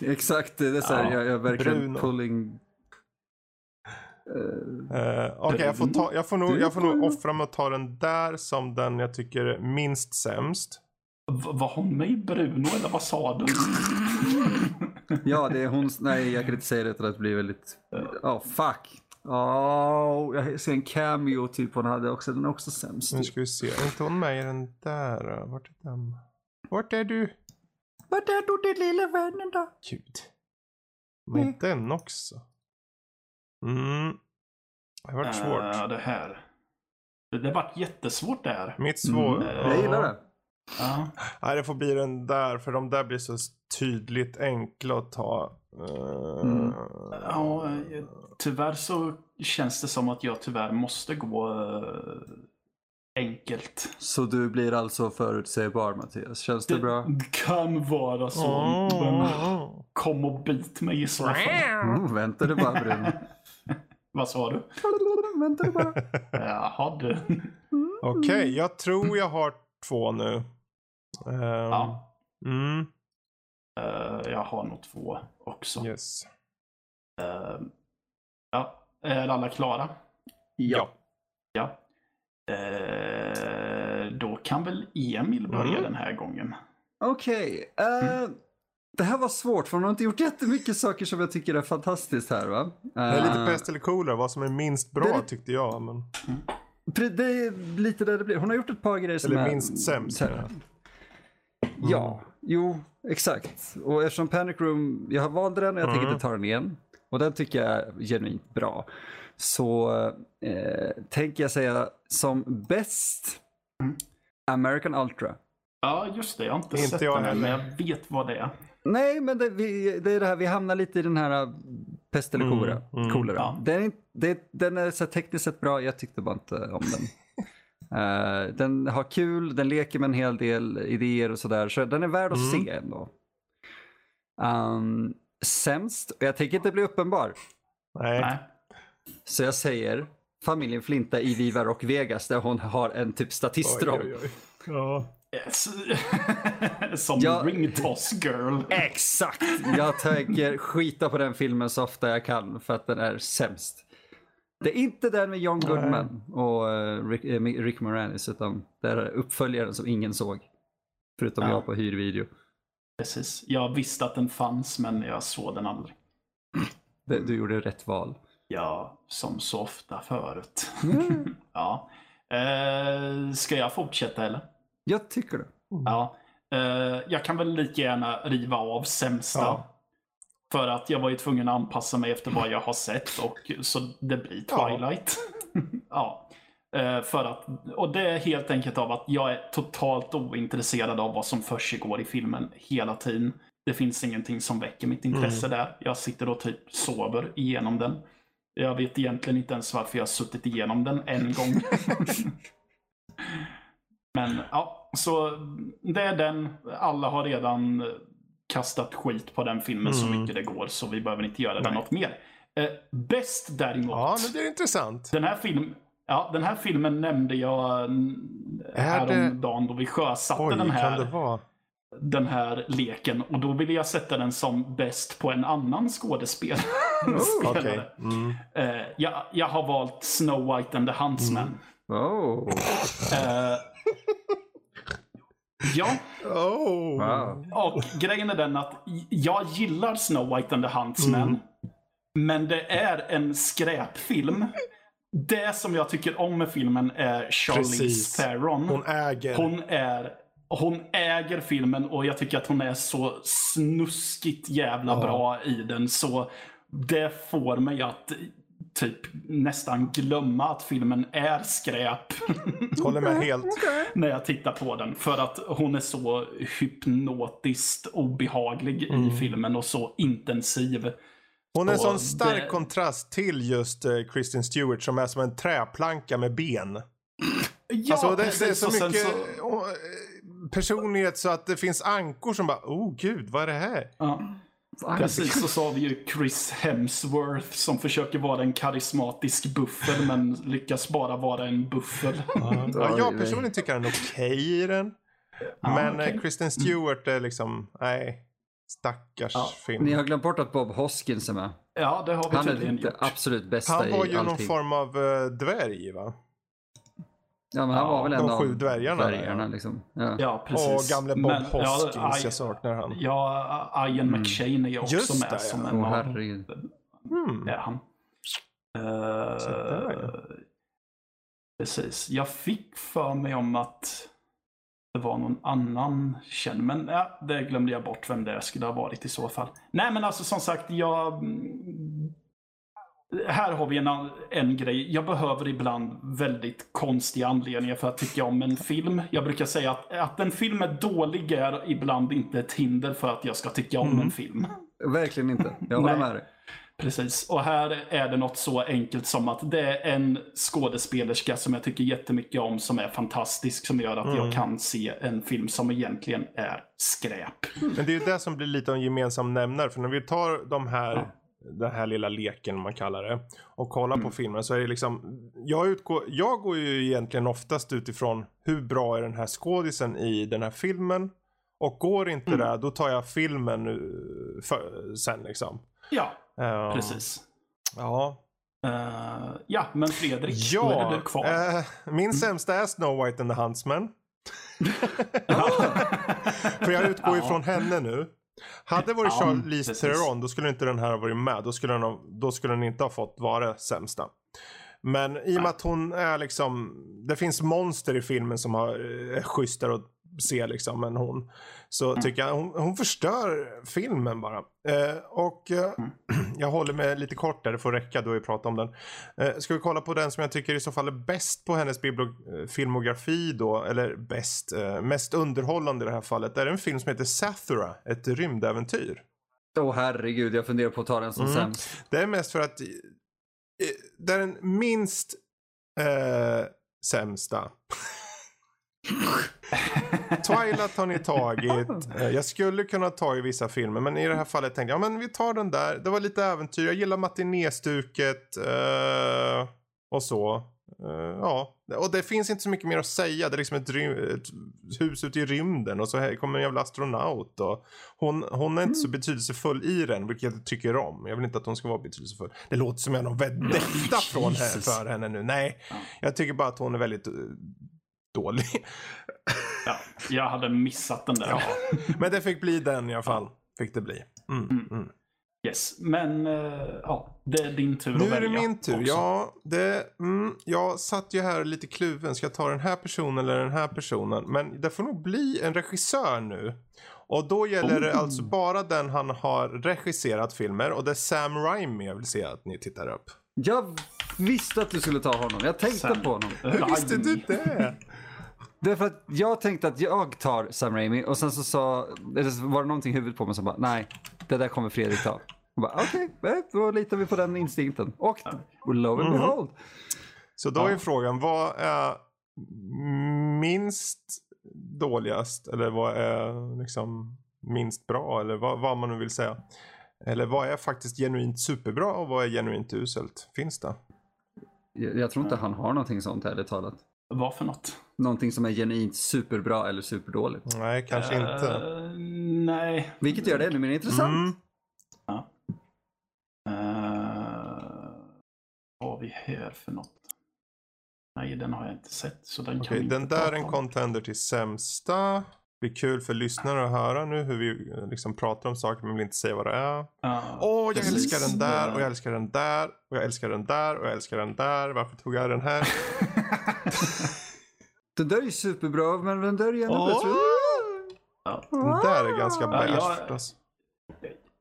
Exakt, det är så här, Ja, jag, jag är verkligen Bruno. pulling... Eh, Eh, Okej, jag, får ta, jag, får nog, jag får nog offra mig och ta den där som den jag tycker är minst sämst. V- var hon med i Bruno eller vad sa du? ja, det är hon... Nej, jag kan inte säga det utan att det blir väldigt... Oh, fuck. Oh, jag ser en cameo typ hon hade också. Den är också sämst. Nu ska vi se. Är inte hon med i den där? då? Vart är den? Vart är du? Vart är du din lilla vännen då? Gud. Med Mm. den också. Mm. Det har varit svårt. Eh, det här. Det, det vart jättesvårt det här. Mitt svår... Mm, Ja. jag gillar det. Ja. Nej, det får bli den där. För de där blir så tydligt enkla att ta. Eh, Mm. Ja, eh, tyvärr så känns det som att jag tyvärr måste gå enkelt. Så du blir alltså förutsägbar Mattias. Känns det bra? kan vara så, Mm. kom och bit mig i så fall. Mm, vänta du bara Bruno. Vad sa du? vänta du bara. Jaha du. Okej, jag tror jag har två nu. Ehm, Ja, Mm, eh, jag har nog två också. yes. Eh, ja, är alla klara? Ja. Ja. Eh, då kan väl Emil börja Mm. den här gången. Okej. eh, Det här var svårt för hon har inte gjort jättemycket saker som jag tycker är fantastiskt här va? Det är lite Eh, pest eller kolera, vad som är minst bra det är- tyckte jag. Men... Det är lite där det blir. Hon har gjort ett par grejer som Eller är... minst sämst, menar Ja, jo, exakt. Och eftersom Panic Room, jag har valde den och jag tänker Mm. inte ta den igen. Och den tycker jag är genuint bra. Så eh, tänker jag säga som bäst Mm. American Ultra. Ja, just det. Jag har inte, Inte sett jag den men jag vet vad det är. Nej, men det, vi, det är det här, vi hamnar lite i den här äh, pest eller Mm, kolera. mm. kolera. Ja. Den, är, det, den är så tekniskt sett bra, jag tyckte bara inte om den. Eh, den har kul, den leker med en hel del idéer och sådär, så den är värd att Mm. se ändå. Um, sämst, och jag tänker inte bli uppenbar, Nej. Nej. så jag säger familjen Flinta i Viva Rock Vegas där hon har en typ statistroll. Oj, oj, oj. Ja. Yes. Som Ja. ringtoss girl. Exakt! Jag tänker skita på den filmen så ofta jag kan för att den är sämst. Det är inte den med John Goodman och eh, Rick, eh, Rick Moranis utan det är uppföljaren som ingen såg. Förutom Ja. jag på hyrvideo. Precis. Jag visste att den fanns, men jag såg den aldrig. Det, du gjorde rätt val. Ja, som så ofta förut. ja. Eh, ska jag fortsätta eller? Jag tycker det. Ja. Eh, jag kan väl lika gärna riva av sämsta. Ja. För att jag var ju tvungen att anpassa mig efter vad jag har sett och så det blir Ja. Twilight. Ja. Eh, för att, och det är helt enkelt av att jag är totalt ointresserad av vad som försiggår i filmen hela tiden. det finns ingenting som väcker mitt intresse Mm. där. Jag sitter och typ sover igenom den. Jag vet egentligen inte ens varför jag har suttit igenom den en gång. Men ja, så det är den. Alla har redan kastat skit på den filmen så Mm. mycket det går, så vi behöver inte göra det något mer. Eh, bäst däremot. Ja, nu blir det intressant. Den här, film, ja, den här filmen nämnde jag mm, Är det- häromdagen då vi sjösatte Oj, den, här, den här leken. Och då ville jag sätta den som bäst på en annan skådespelare. Okej. Mm. Eh, jag, jag har valt Snow White and the Huntsman. Oh. Eh, ja, Oh. Wow. och grejen är den att jag gillar Snow White and the Huntsman. Mm. Men det är en skräpfilm. Det som jag tycker om med filmen är Charlize Precis. Theron. Hon äger. Hon är hon äger filmen och jag tycker att hon är så snuskigt jävla Ja. bra i den. Så det får mig att typ nästan glömma att filmen är skräp Håller med helt. när jag tittar på den. För att hon är så hypnotiskt obehaglig Mm. i filmen och så intensiv. Hon är en sån stark det- kontrast till just uh, Kristen Stewart som är som en träplanka med ben. Ja, alltså det, det är precis. så mycket så- oh, eh, personlighet så att det finns ankor som bara oh gud vad är det här? ja. Precis, så har vi ju Chris Hemsworth som försöker vara en karismatisk buffel men lyckas bara vara en buffel. Ja, jag personligen tycker han är okej i den. Ja, Men eh, Kristen Stewart är liksom, nej. Stackars Ja, film. Ni har glömt bort att Bob Hoskins är med. Ja, det har vi Han är inte gjort. absolut bästa Han var i ju någon allting. form av uh, dvärg va? Ja, men han Ja, var väl en de av sju dvärgarna dvärgarna ja. liksom. Ja. Ja, precis. Och gamle Bob Men- Hoskins, ja, jag saknar han. Ja, Ian McShane är ju också Just med det, som ja. en Åh av herregud. Mm. är han. Så där, Uh, precis. Jag fick för mig om att det var någon annan känd, men ja, det glömde jag bort vem det skulle ha varit i så fall. Nej, men alltså som sagt, jag... mm, Här har vi en, en grej. Jag behöver ibland väldigt konstiga anledningar för att tycka om en film. Jag brukar säga att, att en film är dålig är ibland inte ett hinder för att jag ska tycka om en film. Verkligen inte. Jag håller med dig. Precis, och här är det något så enkelt som att det är en skådespelerska som jag tycker jättemycket om som är fantastisk som gör att jag kan se en film som egentligen är skräp. Men det är ju det som blir lite av en gemensam nämnare. För när vi tar de här, den här lilla leken man kallar det. Och kollar Mm. på filmen så är det liksom. Jag, utgår, jag går ju egentligen oftast utifrån hur bra är den här skådisen i den här filmen. Och går inte Mm. det, då tar jag filmen eh, för, sen liksom. Ja, Eh, precis. Ja. Eh, ja, men Fredrik, då är Ja, det du kvar. eh, min sämsta är Snow White and the Huntsman. För jag utgår Ja. ifrån henne nu. Hade det varit Ja, Charlize precis. Theron då skulle inte den här ha varit med. Då skulle den, ha, då skulle den inte ha fått vara sämsta. Men i och med att hon är liksom. Det finns monster i filmen som har, eh, är schysstare att se liksom än hon. Så Mm. tycker jag hon, hon förstör filmen bara. Eh, och eh, Mm. jag håller med lite kort där, det får räcka då vi pratar om den. Eh, ska vi kolla på den som jag tycker i så fall är bäst på hennes eh, filmografi då, eller bäst, eh, mest underhållande i det här fallet. Det är en film som heter Sathura, ett rymdäventyr. Åh herregud, jag funderar på att ta den som Mm. sämst. Det är mest för att eh, det är den minst eh, sämsta. Twilight har ni tagit. Eh, Jag skulle kunna ta i vissa filmer men i det här fallet tänkte jag ja, men vi tar den där. Det var lite äventyr. Jag gillar matinéstuket eh, och så. Eh, ja, och det finns inte så mycket mer att säga. Det är liksom ett, ett hus ute i rymden och så här kommer en jävla astronaut. Och hon, hon är inte så betydelsefull i den, vilket jag tycker om. Jag vill inte att hon ska vara betydelsefull. Det låter som jag har någon vendetta från här, Jesus. för henne nu. Nej, jag tycker bara att hon är väldigt dålig. Ja, jag hade missat den där. Ja. Men det fick bli den i alla fall. Fick det bli. Mm, mm. Yes. Men eh, ja, det är din tur Nu att är det välja min tur. också. Ja, det, mm, jag satt ju här lite kluven. Ska jag ta den här personen eller den här personen? Men det får nog bli en regissör nu. Och då gäller det Oh. alltså bara den han har regisserat filmer. Och det är Sam Raimi jag vill se att ni tittar upp. Jag visste att du skulle ta honom. Jag tänkte Sen. på honom. Hur visste du det? Det är för att jag tänkte att jag tar Sam Raimi och sen så sa, eller så var det någonting i huvudet på mig som bara, nej, det där kommer Fredrik ta. Och Okej, okay, då litar vi på den instinkten. Och lo and Mhm. behold. Så då är frågan, vad är minst dåligast? Eller vad är liksom minst bra? Eller vad, vad man nu vill säga. Eller vad är faktiskt genuint superbra och vad är genuint uselt? Finns det? Jag, jag tror inte han har någonting sånt ärligt talat. Vad för något? Någonting som är genuint superbra eller superdåligt. Nej, kanske inte. Eh, nej. Vilket gör det ännu mer intressant. Mm. Uh, vad har vi här för något? Nej, den har jag inte sett. Så den inte den där är en contender till sämsta. Det blir kul för lyssnare att höra nu hur vi eh, liksom pratar om saker men vill inte säga vad det är. Ja, Åh, jag precis. älskar den där och jag älskar den där och jag älskar den där och jag älskar den där. Varför tog jag den här? Den där är ju superbra, men den där är ju ännu Åh! bättre. Ja. Den där är ganska Ja, beige jag- förstås.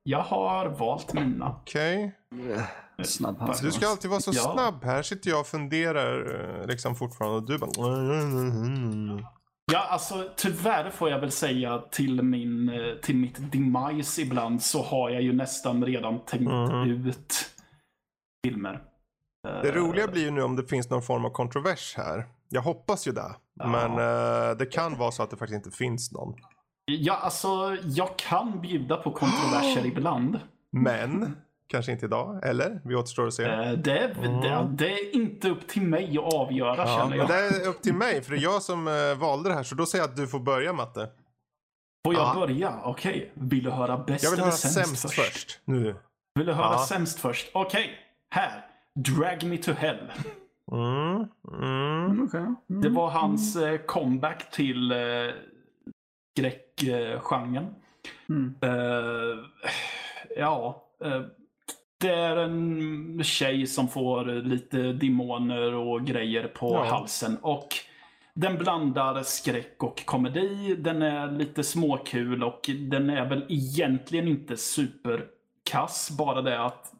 Jag har valt mina. Okej. Snabb handskar. Du ska alltid vara så Ja. snabb. Här sitter jag och funderar eh, liksom fortfarande och du bara... Ja, alltså tyvärr får jag väl säga till, min, eh, till mitt demise ibland så har jag ju nästan redan tänkt Mhm. ut filmer. Det roliga blir ju nu om det finns någon form av kontrovers här. Jag hoppas ju det. Ja. Men eh, det kan vara så att det faktiskt inte finns någon. Ja, alltså jag kan bjuda på kontroverser ibland. Men kanske inte idag. Eller? Vi återstår att se. Eh, Det, det, det är inte upp till mig att avgöra Ja, känner men jag. det är upp till mig för det är jag som eh, valde det här. Så då säger jag att du får börja Matte. Får jag Ja. börja? Okej. Vill du höra bäst Jag vill eller höra sämst, sämst först? först. Nu. Vill du höra Ja. sämst först? Okej. Här. Drag Me To Hell. Mm, mm. Okej. Mm. Det var hans eh, comeback till eh, skräckgenren. Mm. Eh, ja. eh, det är en tjej som får lite demoner och grejer på Ja. halsen. Och den blandar skräck och komedi. Den är lite småkul och den är väl egentligen inte superkass. Bara det att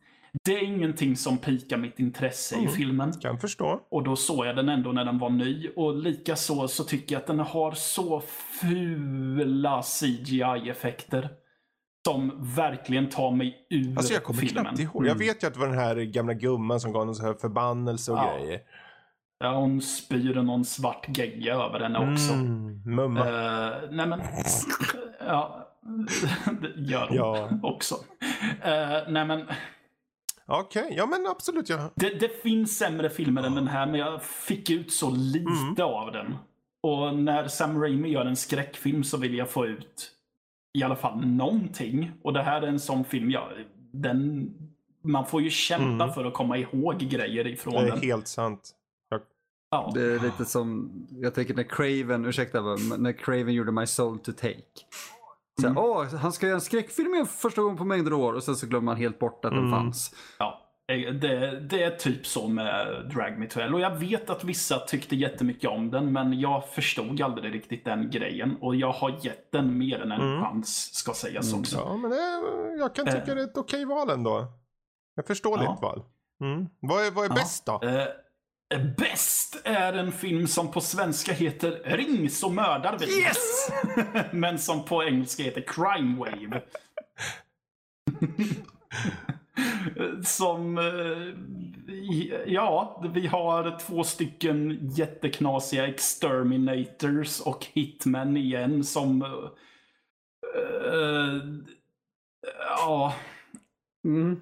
det är ingenting som pikar mitt intresse i Mm. filmen. Kan förstå. Och då såg jag den ändå när den var ny. Och likaså så tycker jag att den har så fula CGI-effekter. Som verkligen tar mig ur Alltså jag kommer filmen. knappt ihåg. Jag vet ju att det var den här gamla gumman som gav någon så här förbannelse och Ja. grejer. Ja, hon spyr någon svart gegga över henne också. Mm, mumma. Eh, nej men... ja, det gör hon Ja. också. Eh, nej men, Okej, ja men absolut. Ja. det, det finns sämre filmer än den här, men jag fick ut så lite Mm. av den. Och när Sam Raimi gör en skräckfilm så vill jag få ut i alla fall någonting. Och det här är en sån film, ja, den, man får ju kämpa Mm. för att komma ihåg grejer ifrån Det är den. helt sant. Ja. Det är lite som, jag tänker när Craven, ursäkta, när Craven gjorde My Soul to Take. Så, Mm. åh, han ska göra en skräckfilm igen för första gången på mängder av år och sen så glömmer man helt bort att den Mm. fanns. Ja, det, det är typ så med Drag Me To Hell. Och jag vet att vissa tyckte jättemycket om den, men jag förstod aldrig riktigt den grejen. Och jag har gett den mer än en Mm. chans, ska sägas också. Ja, men det, jag kan tycka Eh. det är ett okej val ändå. Jag förstår Ja. val. Mm. Vad är, vad är Ja. bäst då? Eh, Bäst är en film som på svenska heter Ring så mördar vi. Yes! Men som på engelska heter Crime Wave. som, eh, ja, vi har två stycken jätteknasiga exterminators och hitmen igen som, eh, ja, Mm.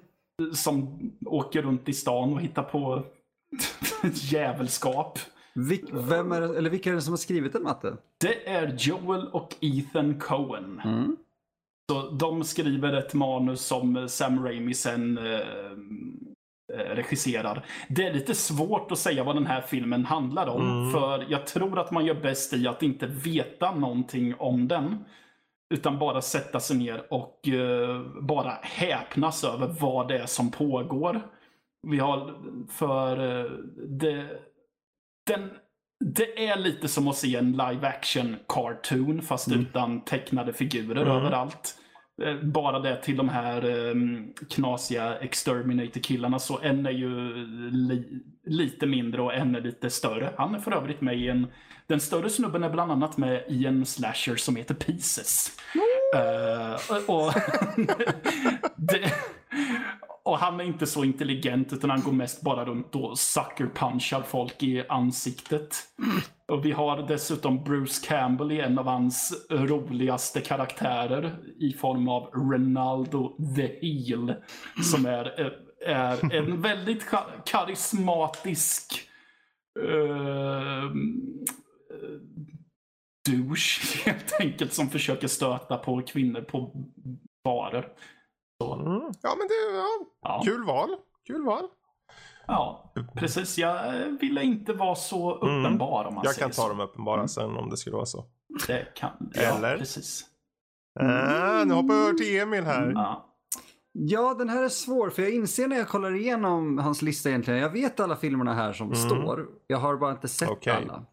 som åker runt i stan och hittar på djävulskap. Vil- vem är eller vilka är det som har skrivit den Matte? Det är Joel och Ethan Cohen. Mm. Så de skriver ett manus som Sam Raimi sen eh, eh, regisserar. Det är lite svårt att säga vad den här filmen handlar om. Mm. För jag tror att man gör bäst i att inte veta någonting om den. Utan bara sätta sig ner och eh, bara häpnas över vad det är som pågår. Vi har för eh, det, den, det är lite som att se en live action cartoon fast Mm. utan tecknade figurer Mm. överallt. eh, bara det till de här eh, knasiga Exterminator-killarna så en är ju li, lite mindre och en är lite större. Han är för övrigt med i en, den större snubben är bland annat med i en slasher som heter Pieces. Eh, och, det, och han är inte så intelligent utan han går mest bara runt och sucker punchar folk i ansiktet. Och vi har dessutom Bruce Campbell i en av hans roligaste karaktärer i form av Ronaldo the Heel. Som är, är en väldigt karismatisk uh, douche helt enkelt som försöker stöta på kvinnor på barer. Så, Mm. Ja, men det ja, ja. kul val. Kul val. Ja, precis. Jag eh, ville inte vara så uppenbar om man Mm. Jag säger kan ta så. dem uppenbara sen om det skulle vara så. Det kan, ja, Eller? precis. Ah, nu hoppar jag över till Emil här. Ja. Ja, den här är svår för jag inser när jag kollar igenom hans lista egentligen. Jag vet alla filmerna här som står. Jag har bara inte sett Mm. Okej. alla.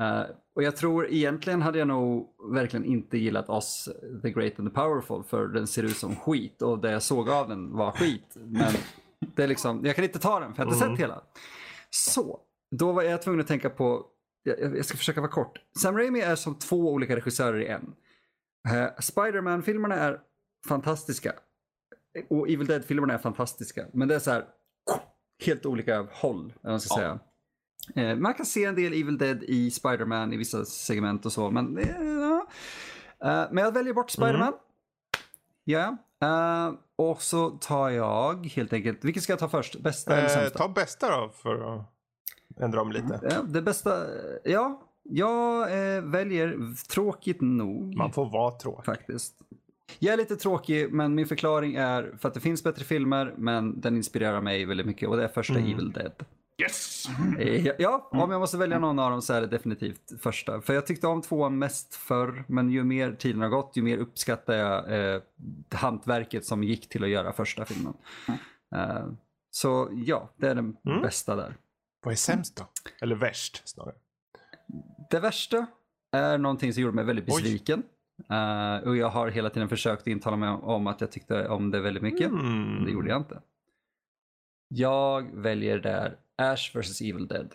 Eh, och jag tror egentligen hade jag nog verkligen inte gillat oss, The Great and the Powerful, för den ser ut som skit och det jag såg av den var skit. Men det är liksom, jag kan inte ta den för jag har inte Mm. sett hela. Så, då var jag tvungen att tänka på, jag, jag ska försöka vara kort. Sam Raimi är som två olika regissörer i en. Uh, Spiderman-filmerna är fantastiska. Och Evil Dead-filmerna är fantastiska. Men det är så här helt olika håll, eller man ska Ja. säga. Eh, man kan se en del Evil Dead i Spider-Man i vissa segment och så, men eh, ja. Eh, men jag väljer bort Spider-Man. Ja, eh, och så tar jag helt enkelt, vilket ska jag ta först? Bästa eller Eh, sämsta? ta bästa då för att ändra om lite. Ja, det bästa, ja, jag eh, väljer tråkigt nog. Man får vara tråkig. Faktiskt. Jag är lite tråkig, men min förklaring är för att det finns bättre filmer, men den inspirerar mig väldigt mycket och det är första Mm. Evil Dead. Yes! Eh, Ja, om jag måste välja någon av dem så är det definitivt första. För jag tyckte om tvåan mest förr, men ju mer tiden har gått, ju mer uppskattar jag eh, hantverket som gick till att göra första filmen. Eh, så ja, det är den Mm. bästa där. Vad är sämst då? Eller värst snarare. Det värsta är någonting som gjorde mig väldigt besviken. Eh, och jag har hela tiden försökt intala mig om att jag tyckte om det väldigt mycket. Mm. Men det gjorde jag inte. Jag väljer där Ash vs Evil Dead.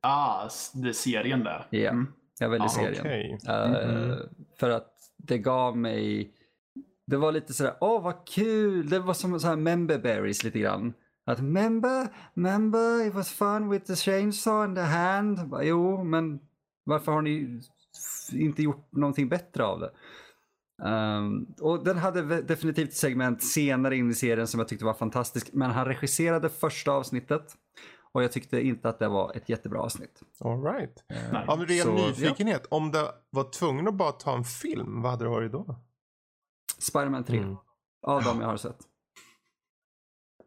Ah, s- det serien där. Ja, Mm. jag väljer Ja, serien. Okej. Eh, Mhm. För att det gav mig, det var lite sådär, åh vad kul, det var som så här member berries lite grann. Att member, member, it was fun with the chainsaw in the hand. Bara, Jo, men varför har ni inte gjort någonting bättre av det? Ehm, och den hade definitivt segment senare in i serien som jag tyckte var fantastisk. Men han regisserade första avsnittet. Och jag tyckte inte att det var ett jättebra avsnitt. All right. Nej. Av ren Så, nyfikenhet, om det var tvungen att bara ta en film, vad hade det varit då? Spiderman 3. Mm. Av dem jag har sett.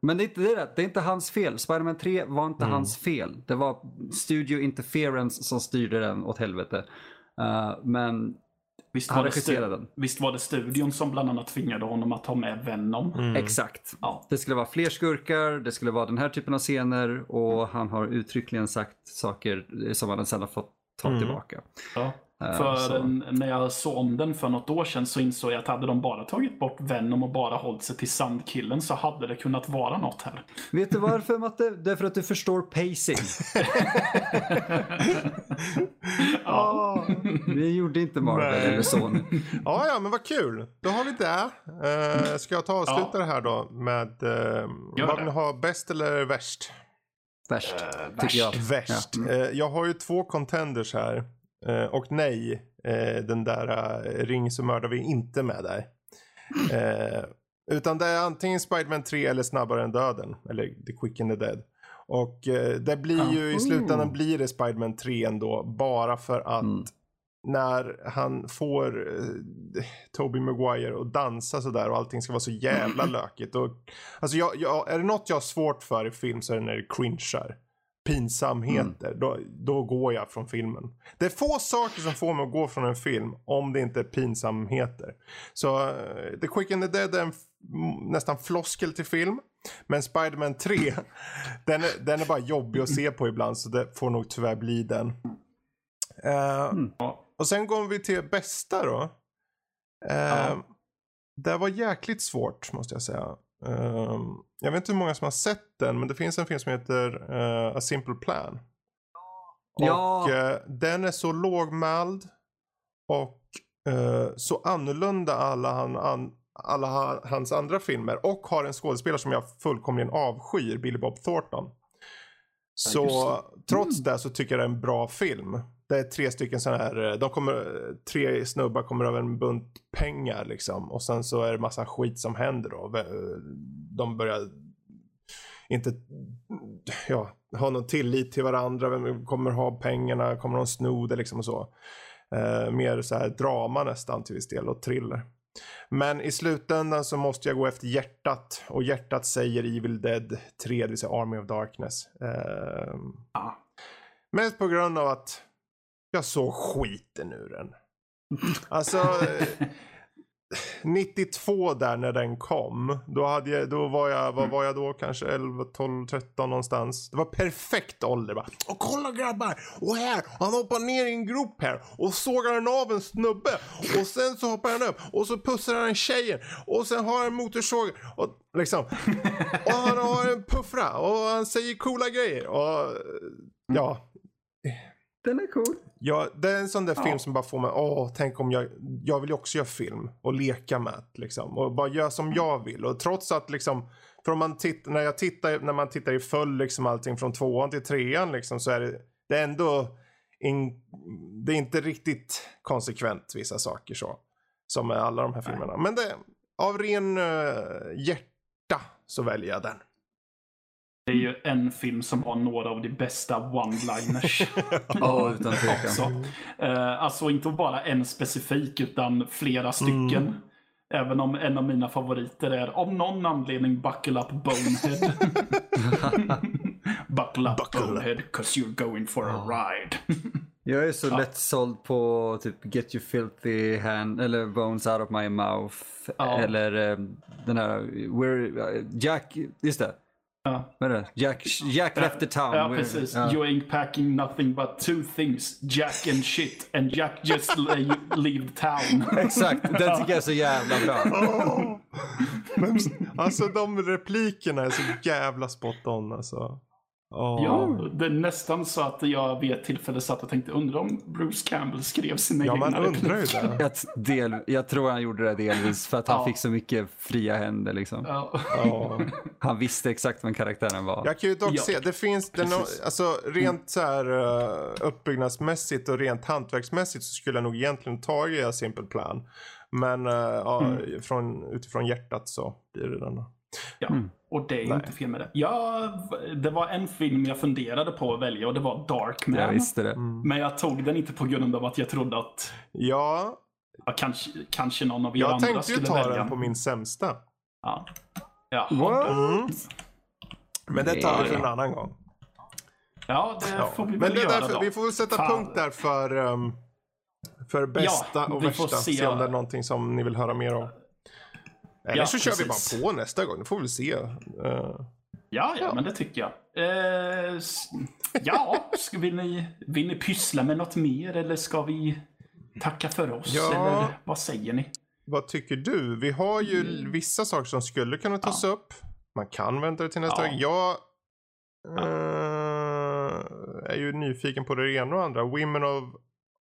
Men det är inte det, rätt. det är inte hans fel. Spiderman 3 var inte Mm. hans fel. Det var Studio Interference som styrde den åt helvete. Eh, men Visst var, det regisserade den. visst var det studion som bland annat tvingade honom att ta med Venom? Mm. Exakt. Ja. Det skulle vara fler skurkar, det skulle vara den här typen av scener och han har uttryckligen sagt saker som han sen har fått ta Mm. tillbaka. Ja. Eh, För så- en, när jag såg om den för något år sedan så insåg jag att hade de bara tagit bort Venom och bara hållit sig till Sandkillen så hade det kunnat vara något här. Vet du varför Matte? Det är för att du förstår pacing. Ja. Det gjorde inte Marvel Nej. eller Sony. Ja, ja, men vad kul. Då har vi det. Uh, ska jag ta och avsluta det här då med uh, vad vill ni ha, bäst eller värst? Värst, Eh, tycker jag. Värst. Ja. Eh, jag har ju två contenders här. Eh, och nej, eh, den där uh, Ring så mördar vi inte med där. Eh, utan det är antingen Spiderman 3 eller Snabbare än döden. Eller The Quick and the Dead. Och eh, det blir ju i slutändan Ooh. blir det Spiderman 3 ändå. Bara för att Mm. när han får eh, Toby Maguire att dansa sådär och allting ska vara så jävla lökigt. Och, alltså jag, jag, är det något jag har svårt för i film så är det när det cringear. Pinsamheter. Då, då går jag från filmen. Det är få saker som får mig att gå från en film om det inte är pinsamheter. Så uh, The Quick and the Dead är en nästan floskel till film. Men Spiderman 3, den, är, den är bara jobbig att se på ibland så det får nog tyvärr bli den. Eh, Ja. och sen går vi till bästa då. Eh, Ja. det var jäkligt svårt måste jag säga. Um, jag vet inte hur många som har sett den men det finns en film som heter uh, A Simple Plan. Ja. Och uh, den är så lågmäld och uh, så annorlunda alla, han, an, alla han, hans andra filmer och har en skådespelare som jag fullkomligen avskyr, Billy Bob Thornton. Så trots det så tycker jag det är en bra film. Det är tre stycken sådana här, de kommer, tre snubbar kommer över en bunt pengar liksom. Och sen så är det massa skit som händer då. De börjar inte ja, ha någon tillit till varandra. Vem kommer ha pengarna? Kommer de sno det liksom och så. Eh, mer så här drama nästan till viss del och thriller. Men i slutändan så måste jag gå efter hjärtat. Och hjärtat säger Evil Dead 3, det vill säga Army of Darkness. Eh, Ja. Mest på grund av att jag såg skiten ur den. Alltså, eh, 92 där när den kom. Då, hade jag, då var jag, vad var jag då? Kanske 11, 12, 13 någonstans. Det var perfekt ålder bara. Och kolla grabbar! Och här, han hoppar ner i en grop här. Och sågar han av en snubbe. Och sen så hoppar han upp. Och så pussar han tjejen. Och sen har han motorsåg. Och liksom. Och han har en puffra. Och han säger coola grejer. Och ja. Den är cool. Ja, det är en sån där Ja. film som bara får mig, åh, tänk om jag, jag vill ju också göra film och leka med liksom. Och bara göra som jag vill. Och trots att liksom, för om man tittar, när jag tittar, när man tittar i full liksom allting från tvåan till trean liksom så är det, det är ändå, in, det är inte riktigt konsekvent vissa saker så. Som med alla de här filmerna. Men det, av ren uh, hjärta så väljer jag den. Det är ju en film som har några av de bästa one-liners. Ja, utan tvekan. Eh, alltså inte bara en specifik utan flera stycken. Mm. Även om en av mina favoriter är av någon anledning Buckle Up Bonehead. Buckle Up Buckle up. Bonehead cause you're going for a ride. Jag är så Ja. lätt såld på typ Get You Filthy Hand eller Bones Out of My Mouth. Ja. Eller eh, den här Where, Jack, just det. Ja. Vad är det? Jack, Jack left the town. Ja, precis. ja. You ain't packing nothing but two things. Jack and shit. And Jack just le- leave town. Exakt, den tycker jag är så jävla bra. Åh. Vem, alltså de replikerna är så jävla spot on alltså. Åh. Ja, det är nästan så att jag vid ett tillfälle satt och tänkte undra om Bruce Campbell skrev sina Ja, egna man undrar ju det. Jag, del, jag tror han gjorde det delvis för att han Ja. fick så mycket fria händer. Liksom. Ja. Ja. Han visste exakt vem karaktären var. Jag kan ju dock Ja, se, det finns, det precis. alltså rent så här uh, uppbyggnadsmässigt och rent hantverksmässigt så skulle jag nog egentligen tagit Simple Plan. Men uh, ja, Mm. från, utifrån hjärtat så blir det denna. Ja, och det är Nej. inte fel med det. Ja, det var en film jag funderade på att välja och det var Darkman. jag visste det. Mm. Men jag tog den inte på grund av att jag trodde att Ja, ja, kanske, kanske någon av er jag andra tänkte ju skulle ta välja. den på min sämsta. Ja. What? Mm. Men det tar vi för en Ja. annan gång. Ja, det Ja. får vi Men väl det är göra därför, då. vi får väl sätta Fan. punkt där för, um, för bästa Ja, och vi får värsta. Se. se. om det är någonting som ni vill höra mer om. Eller Ja, så kör vi bara på nästa gång, det får vi se. Uh, Ja, ja, men det tycker jag. S- ja, ska, vill, ni, vill ni pyssla med något mer eller ska vi tacka för oss? Ja. Eller vad säger ni? Vad tycker du? Vi har ju Mm. vissa saker som skulle kunna tas upp. Man kan vänta till nästa Ja. gång. Jag eh, är ju nyfiken på det ena och andra. Women of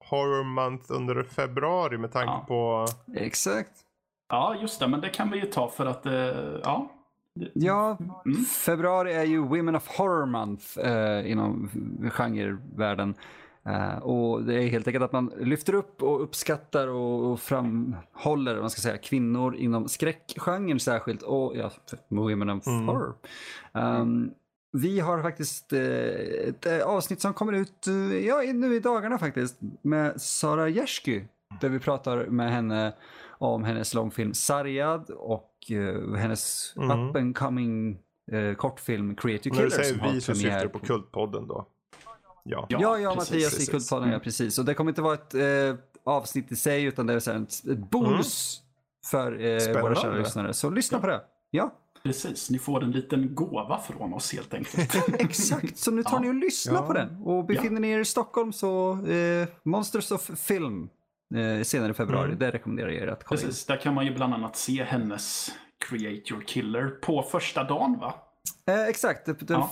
Horror Month under februari med tanke Ja. på... Exakt. Ja, just det, men det kan vi ju ta för att, eh, ja. Ja, Mm. februari är ju Women of Horror Month eh, inom genrevärlden. Eh, och det är helt enkelt att man lyfter upp och uppskattar och, och framhåller man ska säga, kvinnor inom skräckgenren särskilt och ja, Women of Mm. Horror. Um, vi har faktiskt eh, ett eh, avsnitt som kommer ut ja, i- nu i dagarna faktiskt med Sara Jersky. Där vi pratar med henne om hennes långfilm Sarjad och eh, hennes Mm. up and coming eh, kortfilm Creative När du Killer som säger vi så syftar du på Kultpodden då? Ja. Ja, Ja, ja precis, Mattias i precis. Kultpodden, ja precis. Och det kommer inte vara ett eh, avsnitt i sig utan det är här ett, ett bonus för eh, våra kära lyssnare. Så lyssna på det. Ja, Precis, ni får en liten gåva från oss helt enkelt. exakt. Så nu tar Ja. ni och lyssnar Ja. på den. Och befinner ni er i Stockholm så eh, Monsters of Film senare i februari. Mm. Det rekommenderar jag er att kolla in. Precis, där kan man ju bland annat se hennes Create Your Killer på första dagen va? Eh, exakt, den Ja.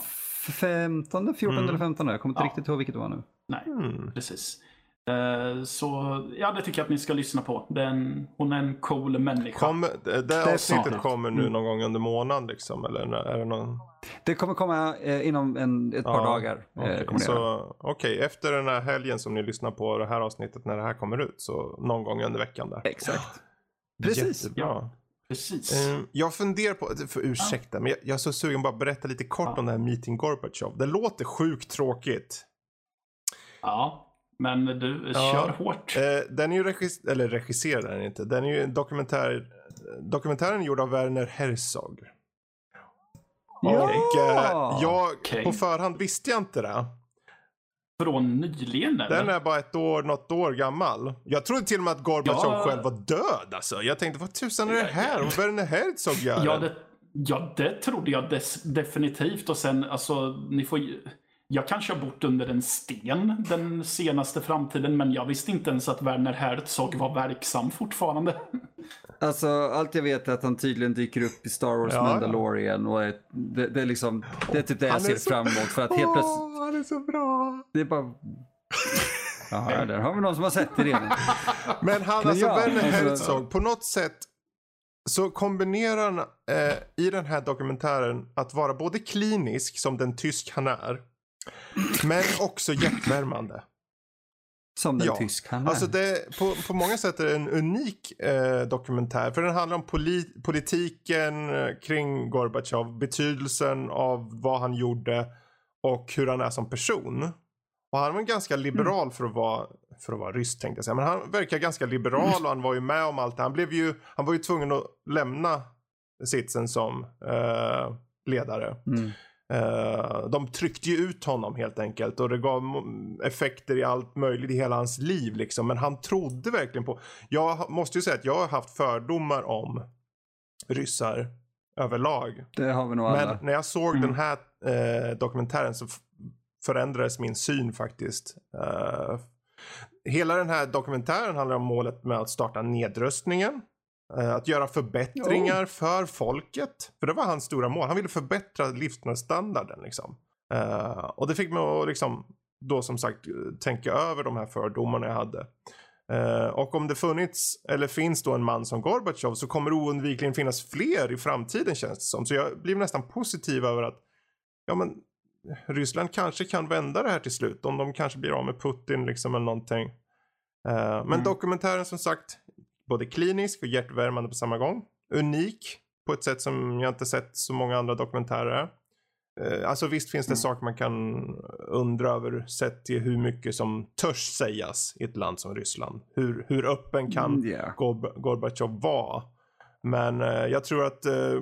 15, 14 Mm. eller 15. Jag kommer inte Ja. riktigt ihåg vilket det var nu. Nej, Mm. precis. Eh, Så ja, det tycker jag att ni ska lyssna på. Den, hon är en cool människa. Kom, det det avsnittet kommer nu Mm. någon gång under månaden liksom? Eller är det någon? Det kommer komma eh, inom en, ett par Ja, dagar. Eh, Okej, så, okej, efter den här helgen som ni lyssnar på det här avsnittet när det här kommer ut. Så någon gång under veckan där. Exakt. Precis. Jättebra. Precis. Eh, Jag funderar på, för ursäkta, men jag, jag är så sugen bara att berätta lite kort Ja. om det här Meeting Gorbachev. Det låter sjukt tråkigt. Ja, men du, Ja. kör hårt. Eh, den är ju regis- eller regisserad är den inte. Den är ju en dokumentär. Dokumentären är gjord av Werner Herzog. Ja! Och eh, jag, Okej. på förhand visste jag inte det. Från nyligen eller? Den är bara ett år, något år gammal. Jag trodde till och med att Gorbachev Ja. själv var död alltså. Jag tänkte, vad tusan är det här? Och Werner Herzog gör Ja den? det, ja, det trodde jag definitivt. Och sen, alltså, ni får ju... Jag kanske har bott under en sten den senaste framtiden, men jag visste inte ens att Werner Herzog var verksam fortfarande. Alltså, allt jag vet är att han tydligen dyker upp i Star Wars Ja, Mandalorian. Och är, det, det är liksom, det är typ det jag ser så- fram emot. För att helt plötsligt, Åh, han är så bra. det är bara... Jaha, där har vi någon som har sett det redan. Men han, Men alltså ja, Werner alltså- Herzog, på något sätt så kombinerar han eh, i den här dokumentären att vara både klinisk som den tysk han är. Men också hjärtvärmande. Som den Ja, är. Alltså det, på, på många sätt är det en unik eh, dokumentär. För den handlar om poli, politiken eh, kring Gorbachev. Betydelsen av vad han gjorde och hur han är som person. Och han var ganska liberal för att vara, för att vara rysk tänkte jag säga. Men han verkar ganska liberal och han var ju med om allt det. Han, blev ju, han var ju tvungen att lämna sitsen som eh, ledare. Mm. Eh, de tryckte ju ut honom helt enkelt och det gav effekter i allt möjligt i hela hans liv liksom. Men han trodde verkligen på, jag måste ju säga att jag har haft fördomar om ryssar överlag. Det har vi nog alla. Men när jag såg Mm. den här eh, dokumentären så förändrades min syn faktiskt. Eh, hela den här dokumentären handlar om målet med att starta nedrustningen. Eh, att göra förbättringar för folket. För det var hans stora mål. Han ville förbättra livsstandarden liksom. Eh, och det fick mig att liksom då som sagt tänka över de här fördomarna jag hade. Eh, och om det funnits eller finns då en man som Gorbachev så kommer det oundvikligen finnas fler i framtiden känns det som. Så jag blir nästan positiv över att ja men Ryssland kanske kan vända det här till slut. Om de kanske blir av med Putin liksom eller någonting. Eh, men Mm. dokumentären som sagt både klinisk och hjärtvärmande på samma gång. Unik på ett sätt som jag inte sett så många andra dokumentärer. Eh, Alltså visst finns det Mm. saker man kan undra över sett till hur mycket som törs sägas i ett land som Ryssland. Hur, hur öppen kan Mm, ja. Gorb- Gorbachev vara? Men eh, jag tror att eh,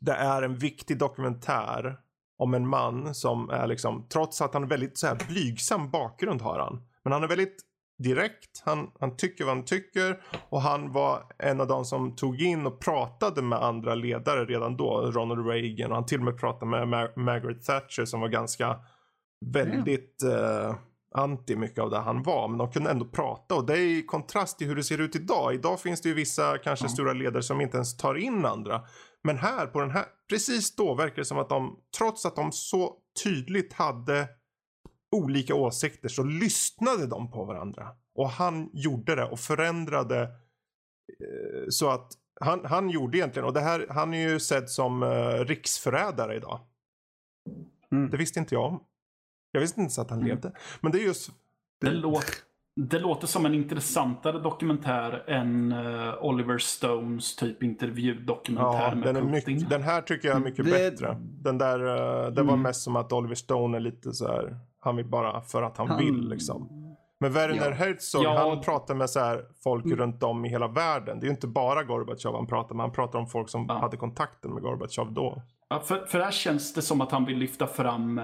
det är en viktig dokumentär om en man som är liksom, trots att han är väldigt så här blygsam bakgrund har han. Men han är väldigt direkt, han, han tycker vad han tycker och han var en av de som tog in och pratade med andra ledare redan då, Ronald Reagan och han till och med pratade med Mar- Margaret Thatcher som var ganska väldigt eh, anti mycket av det han var. Men de kunde ändå prata och det är i kontrast till hur det ser ut idag. Idag finns det ju vissa kanske Ja. stora ledare som inte ens tar in andra. Men här på den här, precis då verkar det som att de, trots att de så tydligt hade olika åsikter så lyssnade de på varandra. Och han gjorde det och förändrade eh, så att han, han gjorde egentligen, och det här, han är ju sedd som eh, riksförrädare idag. Mm. Det visste inte jag om. Jag visste inte så att han Mm. levde. Men det är just... Det, låter, det låter som en intressantare dokumentär än eh, Oliver Stones typ intervjudokumentär Ja, med den, Putin. mycket, den här tycker jag är mycket Det- bättre. Den där, eh, det var Mm. mest som att Oliver Stone är lite så här, han vill bara för att han, Han- vill liksom. Men Werner Ja. Herzog, Ja. han pratar med så här folk Mm. runt om i hela världen. Det är ju inte bara Gorbachev han pratar med, han pratar om folk som Ja. hade kontakten med Gorbachev då. Ja, för, för här känns det som att han vill lyfta fram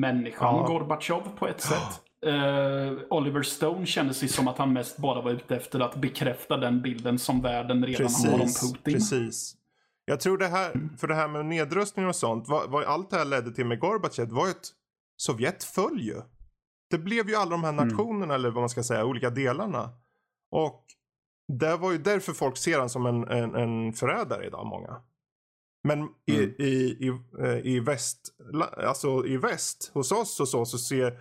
människan Ja. Gorbachev på ett sätt. Eh, Oliver Stone kändes sig som att han mest bara var ute efter att bekräfta den bilden som världen redan har om Precis, Putin. precis. Jag tror det här, för det här med nedrustning och sånt, vad, vad allt det här ledde till med Gorbachev var ju att Sovjet föll ju. Det blev ju alla de här nationerna, eller vad man ska säga, olika delarna. Och det var ju därför folk ser honom som en, en, en förrädare idag, många. Men i, Mm. i, i, eh, i, väst, alltså i väst, hos oss och så, så ser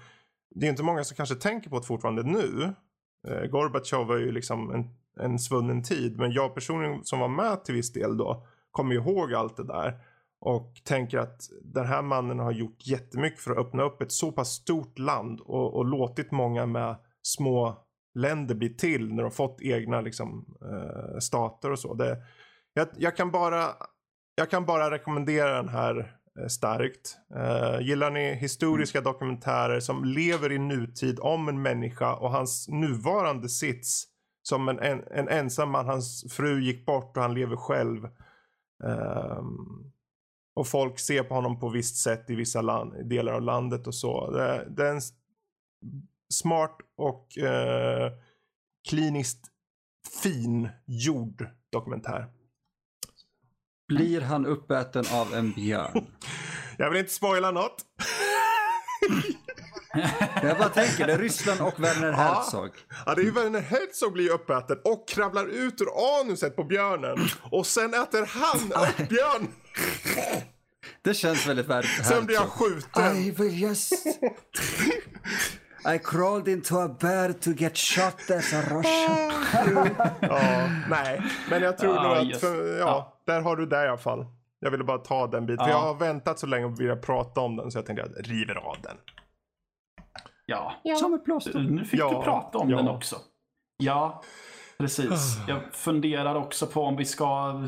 det är inte många som kanske tänker på det fortfarande nu. Eh, Gorbatjov var ju liksom en, en svunnen tid. Men jag personligen som var med till viss del då kommer ihåg allt det där. Och tänker att den här mannen har gjort jättemycket för att öppna upp ett så pass stort land och, och låtit många med små länder bli till när de fått egna liksom, eh, stater och så. Det, jag, jag, kan bara, jag kan bara rekommendera den här eh, starkt. Eh, gillar ni historiska dokumentärer som lever i nutid om en människa och hans nuvarande sits som en, en, en ensam man, hans fru gick bort och han lever själv. Ehm, och folk ser på honom på visst sätt i vissa land, delar av landet och så. Det, det är en smart och eh, kliniskt fin gjord dokumentär. Blir han uppäten av en björn? Jag vill inte spoila något. Jag bara tänker, det är Ryssland och Werner Herzog. Ja, det är ju Werner Herzog blir uppäten och kravlar ut ur anuset på björnen. Och sen äter han upp björn. Det känns väldigt Werner Sen blir Herzog. skjuten. I will just... I crawled into a bear to get shot as a Russian. Ja, nej, men jag tror Ja, nog att, för, ja, ja. där har du det i alla fall. Jag ville bara ta den biten. För Ja. jag har väntat så länge och velat prata om den så jag tänkte att jag river av den. Ja. Som ett plåster. Nu fick Ja, du prata om ja. den också. Ja, precis. Jag funderar också på om vi ska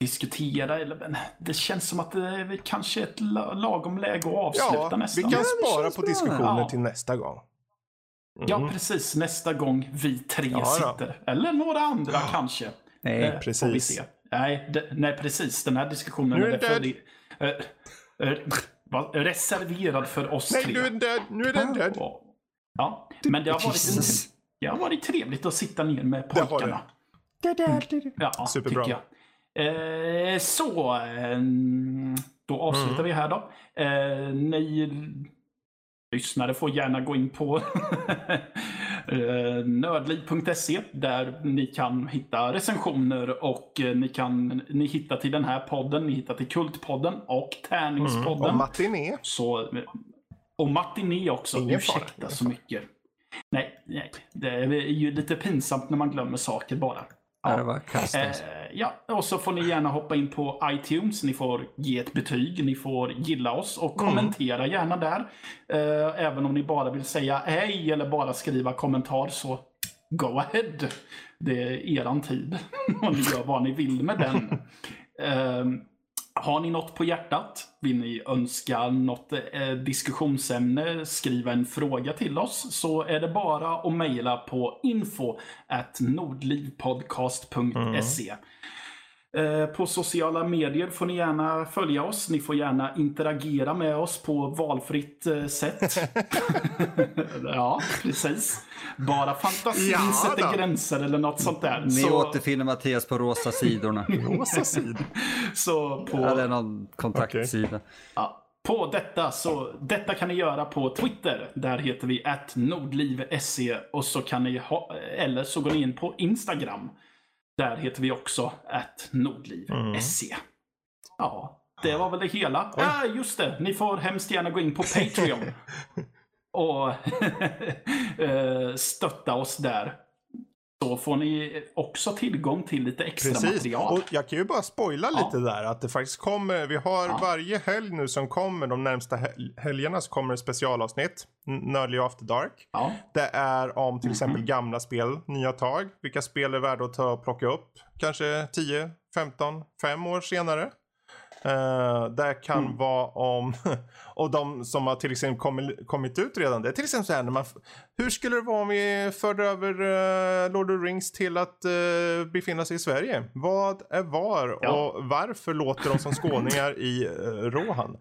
diskutera, eller men det känns som att det är kanske ett la- lagom läge att avsluta Ja, vi nästan. kan det spara på diskussioner Ja. till nästa gång. Mm. Ja, precis. Nästa gång vi tre Ja, sitter. Eller några andra kanske. Nej, Eh, Får vi precis. se. Nej, det, nej, precis. Den här diskussionen Nu är är den för, eh, eh, vad- reserverad för oss Nej, tre. nu är den död. Nu är den död. Ja. Ja, men det har, varit, Jesus. det har varit trevligt att sitta ner med Det har pojkarna. Ja, Superbra. tycker jag. Eh, så, eh, då avslutar Mm. vi här då. Eh, ni lyssnare får gärna gå in på nördliv.se där ni kan hitta recensioner och eh, ni kan ni hittar till den här podden, ni hittar till Kultpodden och Tärningspodden. Mm. Och matiné. Så, och matiné också. Ingen Ursäkta så mycket. Nej, nej, det är ju lite pinsamt när man glömmer saker bara. Ja, det var kast Eh, alltså. ja, och så får ni gärna hoppa in på iTunes. Ni får ge ett betyg, ni får gilla oss och Mm. kommentera gärna där. Eh, även om ni bara vill säga hej eller bara skriva kommentar så go ahead. Det är eran tid. och ni gör vad ni vill med den. Har ni något på hjärtat? Vill ni önska något eh, diskussionsämne? Skriva en fråga till oss? Så är det bara att mejla på info at nordlivpodcast.se. Eh, På sociala medier får ni gärna följa oss. Ni får gärna interagera med oss på valfritt eh, sätt. ja, precis. Bara fantasin Ja, sätter då. gränser eller något sånt där. Ni så, återfinner Mattias på rosa sidorna. Rosa sid. så på... Ja, det är någon kontaktsida. Ja, på detta så detta kan ni göra på Twitter. Där heter vi nordliv.se och så kan ni ha, eller så går ni in på Instagram. Där heter vi också nordliv.se. Ja, det var väl det hela. Ja, just det. Ni får hemskt gärna gå in på Patreon och eh, stötta oss där. Så får ni också tillgång till lite extra Precis. material. Och jag kan ju bara spoila Ja. lite där att det faktiskt kommer. Vi har Ja. varje helg nu som kommer. De närmsta hel- helgerna så kommer det specialavsnitt. Nördlig After Dark. Ja, Det är om Mhm. till exempel gamla spel, nya tag. Vilka spel är värda att ta och plocka upp? Kanske 10, 15, 5 år senare. Uh, det kan Mm. vara om, och de som har till exempel kommit, kommit ut redan. Det är till exempel så här när man, hur skulle det vara om vi förde över eh, Lord of the Rings till att eh, befinna sig i Sverige? Vad är var Ja. och varför låter de som skåningar i uh, Rohan?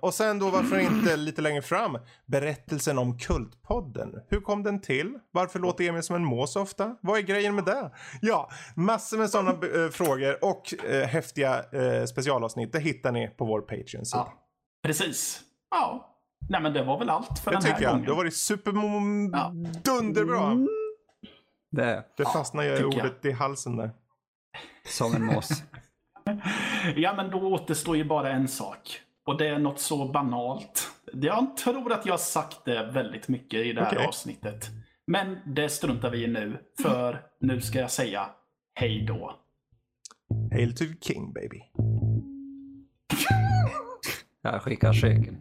Och sen då varför inte lite längre fram berättelsen om Kultpodden. Hur kom den till? Varför låter Emil som en mås ofta? Vad är grejen med det? Ja, massor med sådana frågor och eh, häftiga specialavsnitt. Det hittar ni på vår Patreon-sida. Ja. precis. Ja. Nej men det var väl allt för det den här jag. gången. Det har varit super Ja. dunderbra. Det är Det fastnar tycker jag. ordet i halsen där. som en mås. Ja, men då återstår ju bara en sak. Och det är något så banalt. Jag tror att jag har sagt det väldigt mycket i det här Okej. avsnittet. Men det struntar vi i nu, för nu ska jag säga hej då. Hail to the king baby. Jag skickar cykeln.